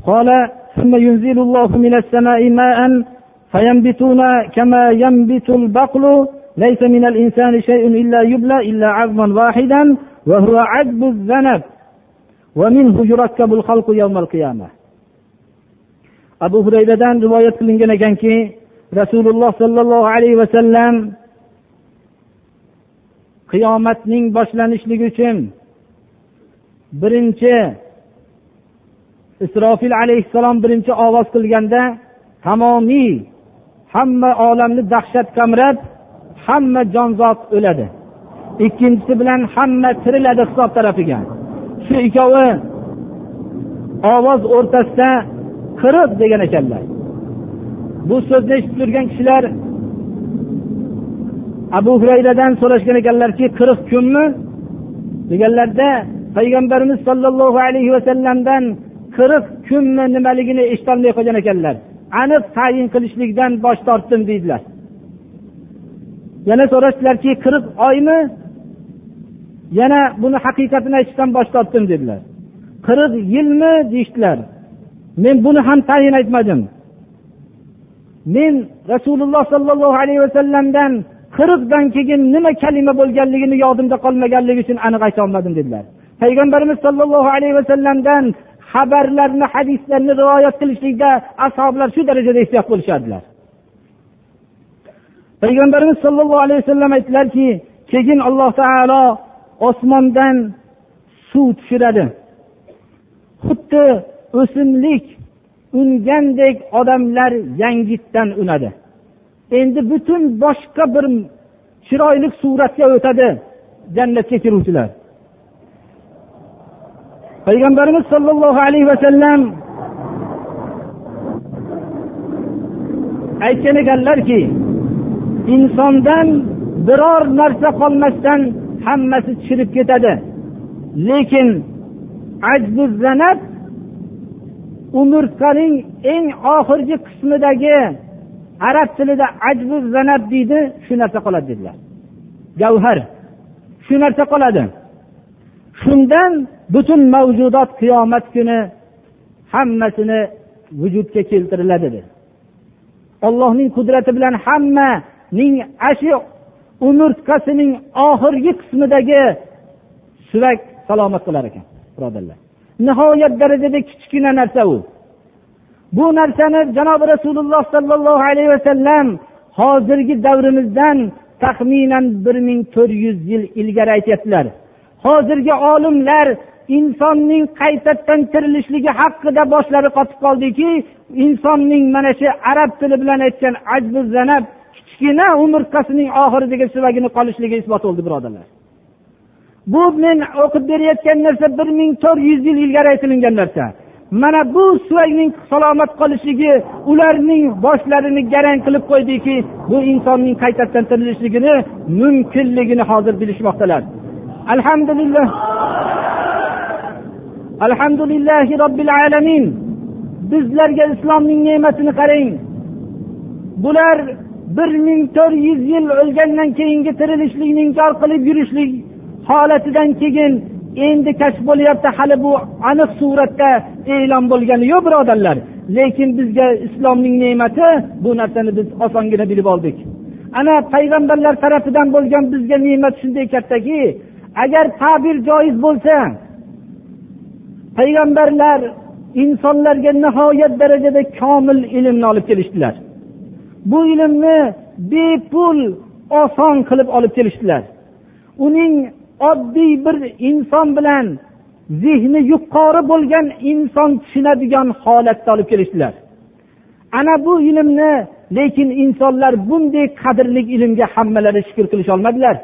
قال ثم ينزل الله من السماء ماء فينبتون كما ينبت البقل. ليس من الإنسان شيء إلا يبلى إلا عظما واحدا وهو عجب الذنب. Abu hurayradan rivoyat qilingan ekanki rasululloh sollallohu alayhi vasallam qiyomatning boshlanishligi uchun birinchi isrofil alayhissalom birinchi ovoz qilganda tamomiy hamma olamni dahshat qamrab hamma jonzot o'ladi. Ikkinchisi bilan hamma tiriladi hisob tarafiga. Shu ikkovi ovoz o'rtasida qirq degan ekanlar. Bu so'zni eshitib turgan kishilar abu hurayradan so'rashgan ekanlarki qirq kunmi deganlarda payg'ambarimiz sollallohu alayhi vasallamdan qirq kunmi nimaligini eshitolmay qolgan ekanlar. Aniq tayin qilishlikdan bosh tortdim deydilar. Yana so'rashdilarki qirq oymi? Yana buni haqiqatini aytishdan bosh tortdim dedilar. Qirq yilmi deyishdilar. Men buni ham tayin aytmadim. Men rasululloh sollallohu alayhi vasallamdan qirqdan keyin nima kalima bo'lganligini yodimda qolmaganligi uchun aniq aytolmadim dedilar. Payg'ambarimiz sollallohu alayhi vasallamdan xabarlarni hadislarni rivoyat qilishlikda ashoblar shu darajada ehtiyot bo'lishardilar. Payg'ambarimiz sollallohu alayhi vasallam aytdilarki keyin alloh taolo osmondan suv tushiradi. Xuddi o'simlik ungandek odamlar yangitdan unadi. Endi butun boshqa bir chiroyli suratga o'tadi jannatga kiruvchilar. Payg'ambarimiz sollallohu alayhi vasallam aytgan ekanlarki insondan biror narsa qolmasdan hammasi tushirib ketadi. Lekin ajbuzanat umurtqaning eng oxirgi qismidagi arab tilida ajbu zanab deydi shu narsa qoladi dedilar. Gavhar shu narsa qoladi. Shundan butun mavjudot qiyomat kuni hammasini vujudga keltiriladi dedi. Ollohning qudrati bilan hammaning ana umurtqasining oxirgi qismidagi suvak salomat qilar ekan birodarlar. Nihoyat darajada kichkina narsa u. Bu narsani janobi rasululloh sollallohu alayhi vasallam hozirgi davrimizdan taxminan bir ming to'rt yuz yil ilgari aytyaptilar. Hozirgi olimlar insonning qaytadan tirilishligi haqida boshlari qotib qoldiki insonning mana shu arab tili bilan aytgan ajbu zanab kichkina umurtqasining oxiridagi suvagini qolishligi isbot bo'ldi birodarlar. Bu men o'qib berayotgan narsa bir ming to'rt yuz yil ilgari aytilingan narsa. Mana bu suvakning salomat qolishligi ularning boshlarini garang qilib qo'ydiki bu insonning qaytadan tirilishligini mumkinligini hozir bilishmoqdalar. Alhamdulillah. Alhamdulillahi robbil alamin. Bizlarga islomning ne'matini qarang. Bular bir ming to'rt yuz yil o'lgandan keyingi tirilishlikni inkor qilib yurishlik holatidan keyin endi kashf bo'lyapti hali bu aniq suratda e'lon bo'lgani yo'q birodarlar. Lekin bizga islomning ne'mati bu narsani biz osongina bilib oldik. Ana payg'ambarlar tarafidan bo'lgan bizga ne'mat shunday kattaki agar ta'bir joiz bo'lsa payg'ambarlar insonlarga nihoyat darajada komil ilmni olib kelishdilar. Bu ilmni bepul oson qilib olib kelishdilar. Uning oddiy bir inson bilan zehni yuqori bo'lgan inson tushunadigan holatda olib kelishdilar. Ana bu ilmni lekin insonlar bunday qadrli ilmga hammalari shukur qilisholmadilar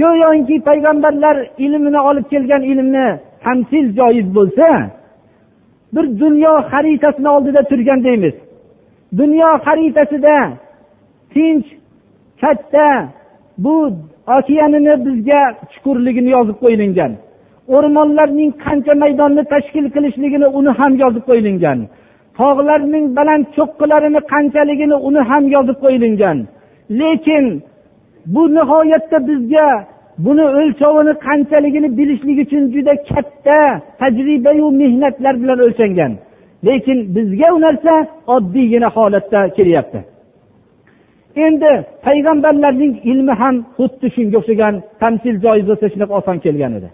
go'yoki payg'ambarlar ilmini olib kelgan ilmni tamsil joiz bo'lsa bir dunyo xaritasini oldida turgan deymiz. Dunyo xaritasida tinch katta bu okeanini bizga chuqurligini yozib qo'yilgan. O'rmonlarning qancha maydonni tashkil qilishligini uni ham yozib qo'yilgan. Tog'larning baland cho'qqilarini qanchaligini uni ham yozib qo'yilgan. Lekin bu nihoyatda bizga buni o'lchovini qanchaligini bilishlik uchun juda katta tajribayu mehnatlar bilan o'lchangan. Lekin bizga u narsa oddiygina holatda kelyapti. Endi payg'ambarlarning ilmi ham xuddi shunga o'xshagan tamsil joiz bo'lsa shunaqa oson kelgan edi.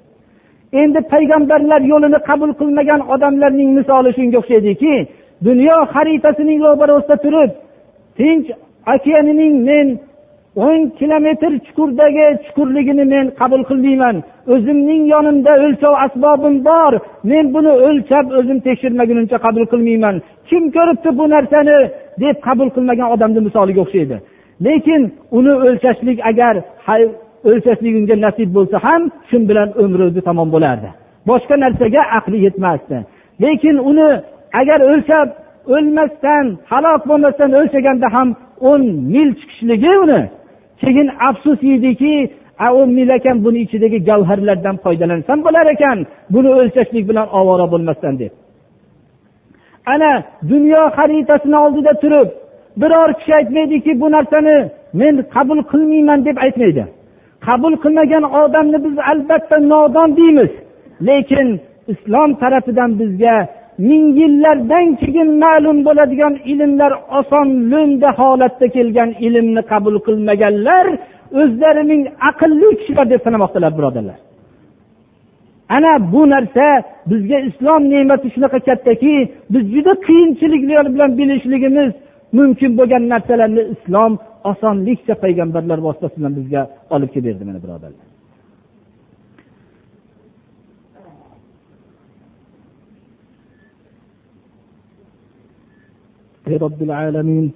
Endi payg'ambarlar yo'lini qabul qilmagan odamlarning misoli shunga o'xshaydiki dunyo xaritasining ro'barasida turib tinch okeanining men o'n kilometr chuqurdagi chuqurligini men qabul qilmayman. O'zimning yonimda o'lchov asbobim bor. Men buni o'lchab o'zim tekshirmagunimcha qabul qilmayman. Kim ko'ribdi bu narsani deb qabul qilmagan odamni misoliga o'xshaydi. Lekin uni o'lchashlik agar o'lchashlik unga nasib bo'lsa ham shu bilan umri o'zi tamom bo'lardi. Boshqa narsaga aqli yetmasdi. Lekin uni agar o'lchab o'lmasdan halok bo'lmasdan o'lchaganda ham o'n mil chiqishligi uni keyin afsus yeydiki u mil ekan buni ichidagi gavharlardan foydalansam bo'lar ekan buni o'lchashlik bilan ovora bo'lmasdan deb. Ana dunyo xaritasini oldida turib biror kishi aytmaydiki bu narsani men qabul qilmayman deb aytmaydi. Qabul qilmagan odamni biz albatta nodon deymiz. Lekin islom tarafidan bizga ming yillardan keyin ma'lum bo'ladigan ilmlar oson lo'nda holatda kelgan ilmni qabul qilmaganlar o'zlarining aqlli kishilar deb sanamoqdalar birodarlar. Ana bu narsa bizga islom ne'mati shunaqa kattaki biz juda qiyinchiliklar bilan bilishligimiz mumkin bo'lgan narsalarni islom osonlikcha payg'ambarlar vositasi bilan bizga olib kelib berdi mana birodarlar. Robbil alamin.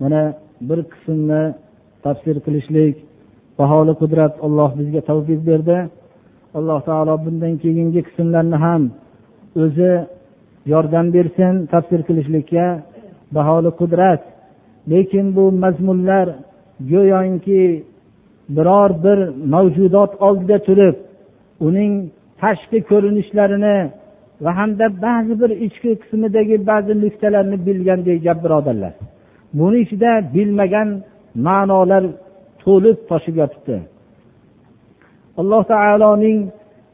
Mana bir qismni tafsir qilishlik baholi qudrat alloh bizga tavfiq berdi. Alloh taolo bundan keyingi qismlarni ham o'zi yordam bersin tafsir qilishlikka baholi qudrat. Lekin bu mazmunlar go'yoki biror bir mavjudot oldida turib uning tashqi ko'rinishlarini va hamda ba'zi bir ichki qismidagi ba'zi nuqtalarni bilgandek gap birodarlar. Buni ichida bilmagan ma'nolar to'lib toshib yotibdi. Alloh taoloning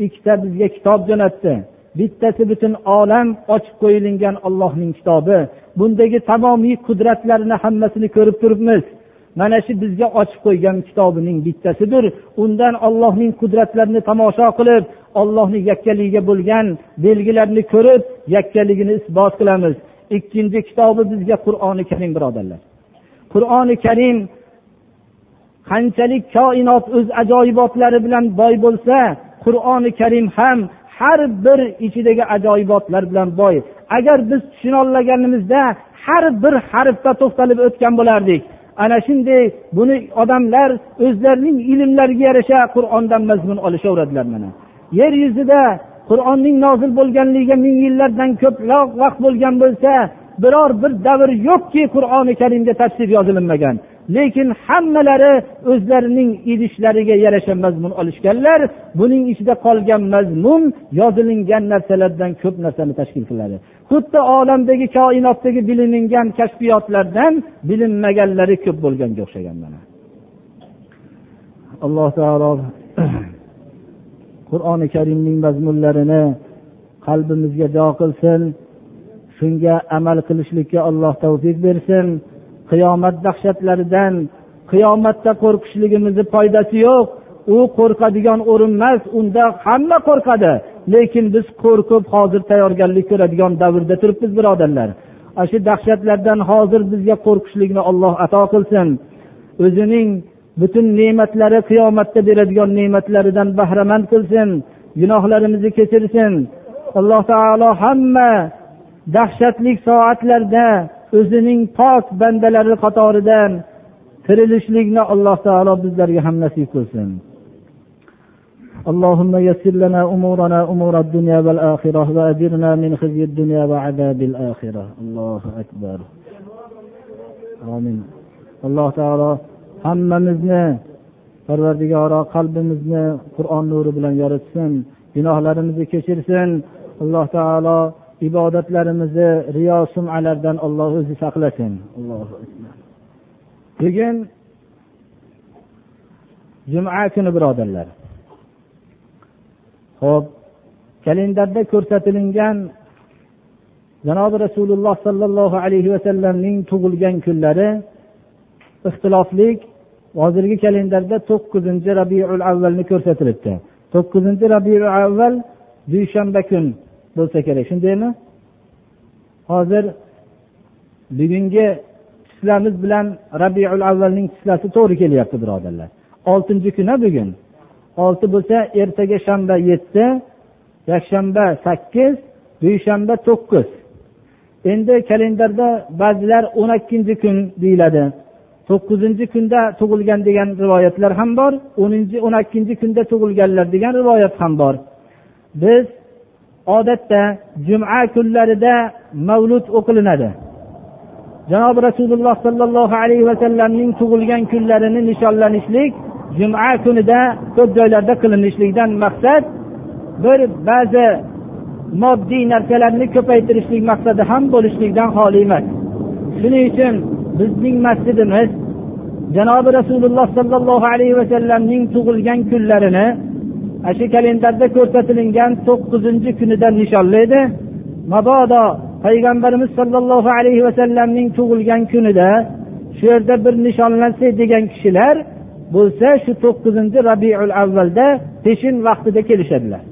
ikkita bizga kitob jo'natdi. Bittasi butun olam ochib qo'yilgan ollohning kitobi. Bundagi tamomiy qudratlarni hammasini ko'rib turibmiz. Mana shu bizga ochib qo'ygan kitobining bittasidir. Undan ollohning qudratlarini tomosha qilib ollohni yakkaligiga bo'lgan belgilarni ko'rib yakkaligini isbot qilamiz. Ikkinchi kitobi bizga qur'oni karim birodarlar. Qur'oni karim qanchalik koinot o'z ajoyibotlari bilan boy bo'lsa qur'oni karim ham har bir ichidagi ajoyibotlar bilan boy. Agar biz tushunolmaganimizda har bir harfda to'xtalib o'tgan bo'lardik. Ana shunday buni odamlar o'zlarining ilmlariga yarasha qur'ondan mazmun olishaveradilar mana. Yer yuzida qur'onning nozil bo'lganligiga ming yillardan ko'proq vaqt bo'lgan bo'lsa biror bir davr yo'qki qur'oni karimga tafsir yozilinmagan lekin hammalari o'zlarining idishlariga yarasha mazmun olishganlar buning ichida qolgan mazmun yozilingan narsalardan ko'p narsani tashkil qiladi. Xuddi olamdagi koinotdagi bilingan kashfiyotlardan bilinmaganlari ko'p bo'lganga o'xshagan mana. Alloh taolo qur'oni karimning mazmunlarini qalbimizga jo qilsin shunga amal qilishlikka alloh tavfiq bersin. Qiyomat dahshatlaridan qiyomatda qo'rqishligimizni foydasi yo'q. U qo'rqadigan o'rin emas unda hamma qo'rqadi. Lekin biz qo'rqib hozir tayyorgarlik ko'radigan davrda turibmiz birodarlar. Ana shu dahshatlardan hozir bizga qo'rqishlikni olloh ato qilsin. O'zining butun ne'matlari qiyomatda beradigan ne'matlaridan bahramand qilsin gunohlarimizni kechirsin alloh taolo hamma dahshatli soatlarda o'zining pok bandalari qatoridan tirilishlikni alloh taolo bizlarga ham nasib qilsin اللهم يسر لنا أمورنا أمور الدنيا والآخرة وأجرنا من خزي الدنيا وعذاب الآخرة الله أكبر آمين الله تعالى hammamizni parvardigoro qalbimizni qur'on nuri bilan yoritsin gunohlarimizni kechirsin alloh taolo ibodatlarimizni riyo sumalardan olloh o'zi saqlasin. Bugun juma kuni birodarlar. Ho'p kalendarda ko'rsatilingan janobi rasululloh sollallohu alayhi vasallamning tug'ilgan kunlari ixtiloflik hozirgi kalendarda to'qqizinchi rabiul avvalni ko'rsatilibdi. To'qqizinchi rabiul avval dushanba kun bo'lsa kerak. Shundaymi? Hozir bugungi tislamiz bilan rabiul avvalning tislasi to'g'ri kelyapti birodarlar. Oltinchi kun bugun. Olti bo'lsa ertaga shanba yetti yakshanba sakkiz dushanba to'qqiz. Endi kalendarda ba'zilar o'n ikkinchi kun deyiladi. To'qqizinchi kunda tug'ilgan degan rivoyatlar ham bor o'ninchi o'n ikkinchi kunda tug'ilganlar degan rivoyat ham bor. Biz odatda juma kunlarida mavlud o'qilinadi. Janobi rasululloh sollallohu alayhi vasallamning tug'ilgan kunlarini nishonlanishlik juma kunida ko'p joylarda qilinishlikdan maqsad bir ba'zi moddiy narsalarni ko'paytirishlik maqsadi ham bo'lishlikdan xoli emas. Shuning uchun bizning masjidimiz janobi rasululloh sollallohu alayhi vasallamning tug'ilgan kunlarini ana shu kalendarda ko'rsatilingan to'qqizinchi kunidan nishonlaydi. Mabodo payg'ambarimiz sollallohu alayhi vasallamning tug'ilgan kunida shu yerda bir nishonlansak degan kishilar bo'lsa shu to'qqizinchi rabiul avvalda peshin vaqtida kelishadilar.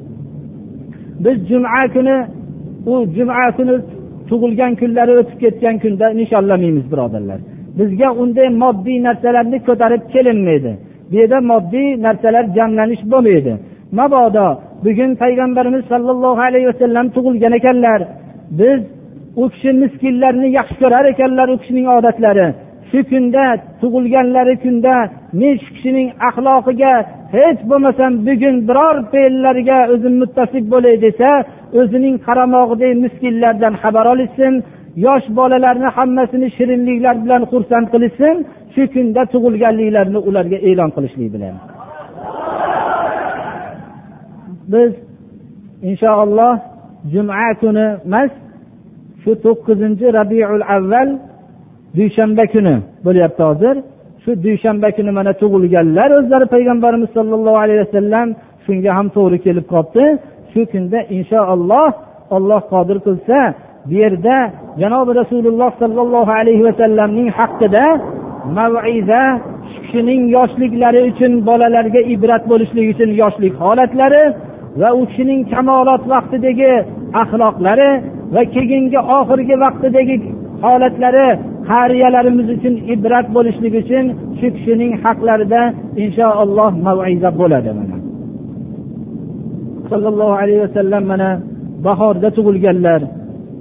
Biz juma kuni u juma kuni tug'ilgan kunlari o'tib ketgan kunda nishonlamaymiz birodarlar. Bizga unday moddiy narsalarni ko'tarib kelinmaydi. Bu yerda moddiy narsalar jamlanish bo'lmaydi. Mabodo bugun payg'ambarimiz sollallohu alayhi vasallam tug'ilgan ekanlar. Biz u kishi miskinlarni yaxshi ko'rar ekanlar u kishining odatlari. Shu kunda tug'ilganlari kunda men shu kishining axloqiga hech bo'lmasam bugun biror fe'llariga o'zim muttasib bo'lay desa o'zining qaramog'idagi miskinlardan xabar olishsin yosh bolalarni hammasini shirinliklar bilan xursand qilishsin shu kunda tug'ilganliklarini ularga e'lon qilishlik bilan biz inshaalloh juma kuni emas shu to'qqizinchi rabiul avval dushanba kuni bo'lyapti hozir. Shu dushanba kuni mana tug'ilganlar o'zlari payg'ambarimiz sollallohu alayhi vasallam shunga ham to'g'ri kelib qolibdi shu kunda inshaalloh olloh qodir qilsa bu yerda janobi rasululloh sollallohu alayhi vasallamning haqida maviza shu kishining yoshliklari uchun bolalarga ibrat bo'lishligi uchun yoshlik holatlari va u kishining kamolot vaqtidagi axloqlari va keyingi oxirgi vaqtidagi holatlari qariyalarimiz uchun ibrat bo'lishligi uchun shu kishining haqlarida inshaalloh maviza bo'ladi mana. Sollallohu alayhi vasallam mana bahorda tug'ilganlar.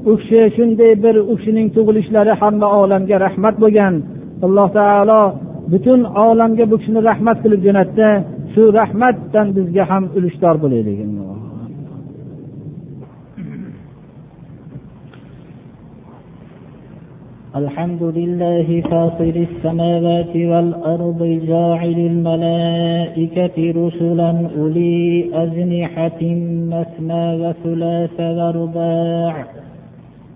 U kishi shunday bir u kishining tug'ilishlari hamma olamga rahmat bo'lgan. Alloh taolo butun olamga bu kishini rahmat qilib jo'natdi shu rahmatdan bizga ham ulushdor bo'laylik. الحمد لله فاطر السماوات والأرض جاعل الملائكة رسلا أولي أجنحة مثنى وثلاث ورباع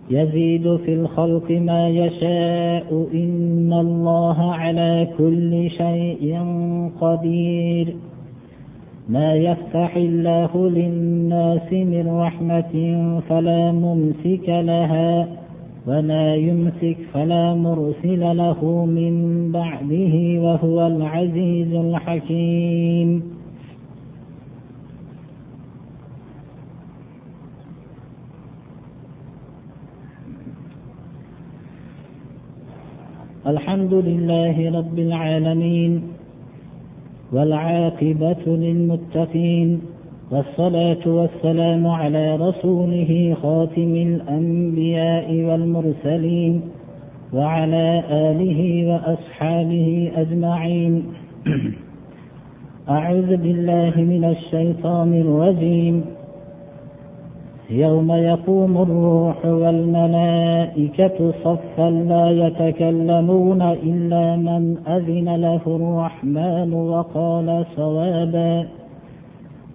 يزيد في الخلق ما يشاء إن الله على كل شيء قدير ما يفتح الله للناس من رحمة فلا ممسك لها وما يمسك فلا مرسل له من بعده وهو العزيز الحكيم. الحمد لله رب العالمين والعاقبة للمتقين. والصلاة والسلام على رسوله خاتم الأنبياء والمرسلين وعلى آله وأصحابه أجمعين. أعوذ بالله من الشيطان الرجيم. يوم يقوم الروح والملائكة صفا لا يتكلمون إلا من أذن له الرحمن وقال صوابا.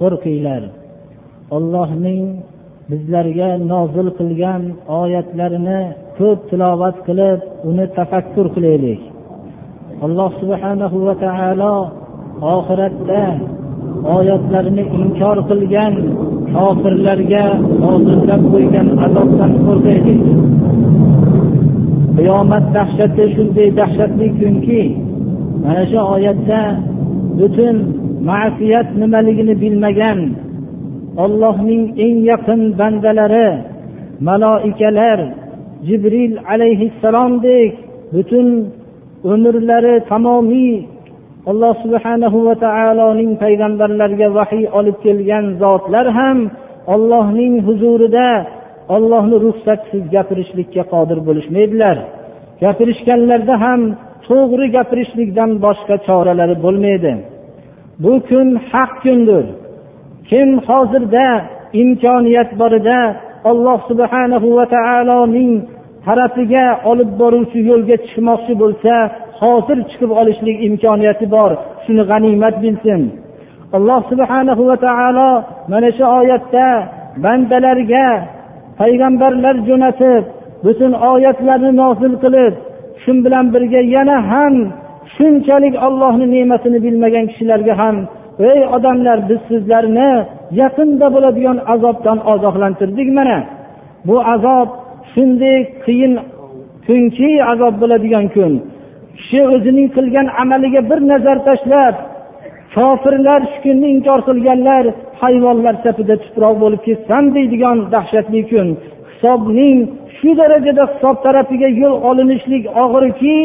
qo'rqinglar. Ollohning bizlarga nozil qilgan oyatlarini ko'p tilovat qilib uni tafakkur qilaylik. Alloh subhanahu va taolo oxiratda oyatlarini inkor qilgan kofirlarga hozirlab qo'ygan azobdan qo'rqaylik. Qiyomat dahshati shunday dahshatli kunki mana shu oyatda butun ma'siyat nimaligini bilmagan ollohning eng yaqin bandalari maloikalar jibril alayhissalomdek butun umrlari tamomiy alloh subhanahu va taoloning payg'ambarlarga vahiy olib kelgan zotlar ham ollohning huzurida ollohni ruxsatsiz gapirishlikka qodir bo'lishmaydilar. Gapirishganlarida ham to'g'ri gapirishlikdan boshqa choralari bo'lmaydi. Bu kun haq kundir. Kim hozirda imkoniyat borida alloh subhanahu va taoloning tarafiga olib boruvchi yo'lga chiqmoqchi bo'lsa hozir chiqib olishlik imkoniyati bor. Shuni g'animat bilsin. Alloh subhanahu va taolo mana shu oyatda bandalarga payg'ambarlar jo'natib butun oyatlarni nozil qilib shu bilan birga yana ham shunchalik ollohni ne'matini bilmagan kishilarga ham ey odamlar biz sizlarni yaqinda bo'ladigan azobdan ogohlantirdik mana. Bu azob shunday qiyin kunki azob bo'ladigan kun. Kishi o'zining qilgan amaliga bir nazar tashlab kofirlar shu kunni inkor qilganlar hayvonlar safida tuproq bo'lib ketsam deydigan dahshatli kun. Hisobning shu darajada hisob tarafiga yo'l olinishlik og'irki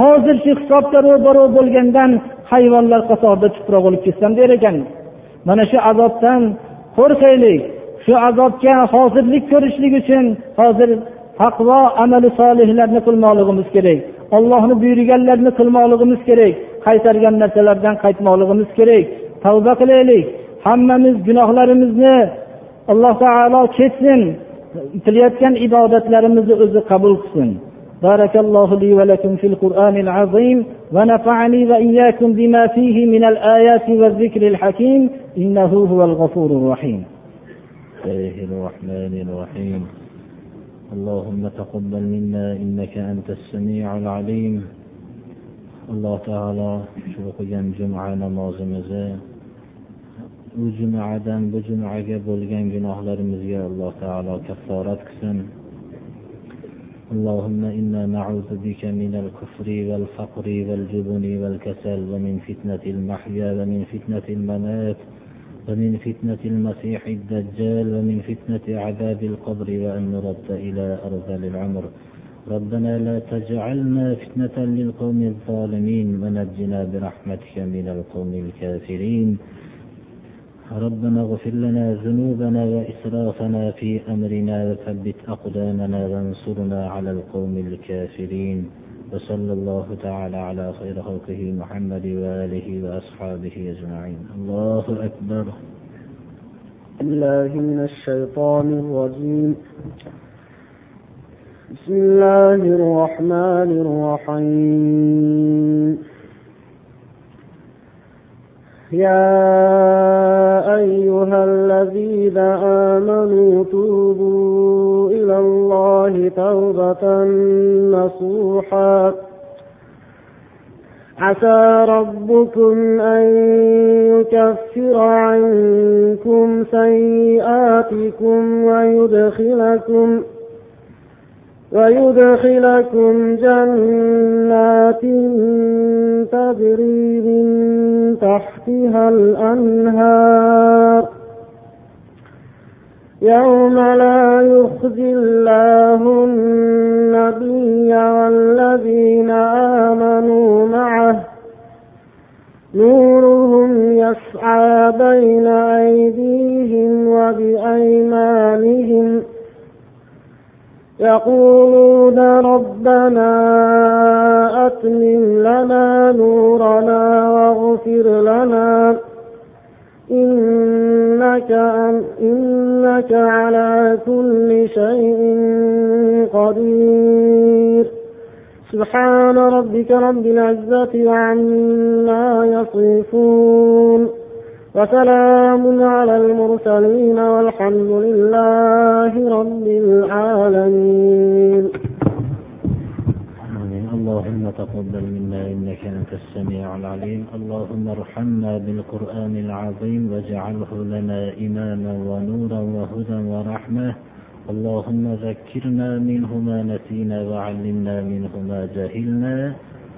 hozir shu hisobda ro'baro bo'lgandan hayvonlar qatorida tuproq bo'lib ketsam der ekan. Mana shu azobdan qo'rqaylik. Shu azobga hozirlik ko'rishlik uchun hozir taqvo amali solihlarni qilmoqligimiz kerak. Ollohni buyurganlarini qilmoqligimiz kerak. Qaytargan narsalardan qaytmoqligimiz kerak. Tavba qilaylik. Hammamiz gunohlarimizni alloh taolo ketsin. Qilayotgan ibodatlarimizni o'zi qabul qilsin. بارك الله لي ولكم في القرآن العظيم ونفعني وإياكم بما فيه من الآيات والذكر الحكيم. إنه هو الغفور الرحيم. الله الرحمن الرحيم. اللهم تقبل منا إنك أنت السميع العليم. alloh taolo shu o'qigan juma namozimizni u jumadan bu jumaga bo'lgan gunohlarimizga alloh taolo kafforat qilsin اللهم إنا نعوذ بك من الكفر والفقر والجبن والكسل ومن فتنة المحيا ومن فتنة الممات ومن فتنة المسيح الدجال ومن فتنة عذاب القبر وأن نرد إلى أرذل العمر. ربنا لا تجعلنا فتنة للقوم الظالمين ونجنا برحمتك من القوم الكافرين. ربنا اغفر لنا ذنوبنا وإسرافنا في أمرنا وثبت أقدامنا وانصرنا على القوم الكافرين. وصلى الله تعالى على خير خلقه محمد وآله وأصحابه أجمعين. الله أكبر. الله من الشيطان الرجيم. بسم الله الرحمن الرحيم. يا أيها الذين آمنوا توبوا إلى الله توبة نصوحا. عسى ربكم أن يكفر عنكم سيئاتكم ويدخلكم ويدخلكم جنات تجري من تحتها الأنهار. يوم لا يخزي الله النبي والذين آمنوا معه. نورهم يسعى بين أيديهم وبأيمانهم. يقولون ربنا أتمم لنا نورنا واغفر لنا. إنك, إنك على كل شيء قدير. سبحان ربك رب العزة عما يصفون. وسلام على المرسلين والحمد لله رب العالمين. اللهم تقبل منا إنك أنت السميع العليم. اللهم ارحمنا بالقرآن العظيم واجعله لنا إماما ونورا وهدى ورحمة. اللهم ذكرنا منه ما نسينا وعلمنا منه ما جهلنا.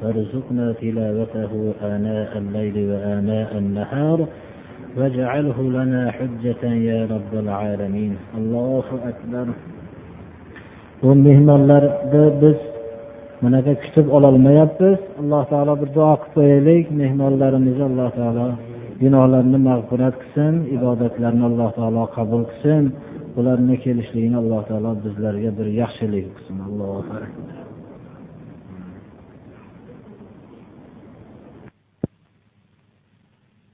وارزقنا تلاوته آناء الليل وآناء النهار. واجعله لنا حجة يا رب العالمين الله أكبر ومهمانlarda biz bunaqa kutib ololmayapmiz alloh taolo bir duo qilib qo'yaylik mehmonlarimizni alloh taolo gunohlarini mag'firat qilsin ibodatlarini alloh taolo qabul qilsin ularni kelishligini alloh taolo bizlarga bir yaxshilik qilsin allohu akbar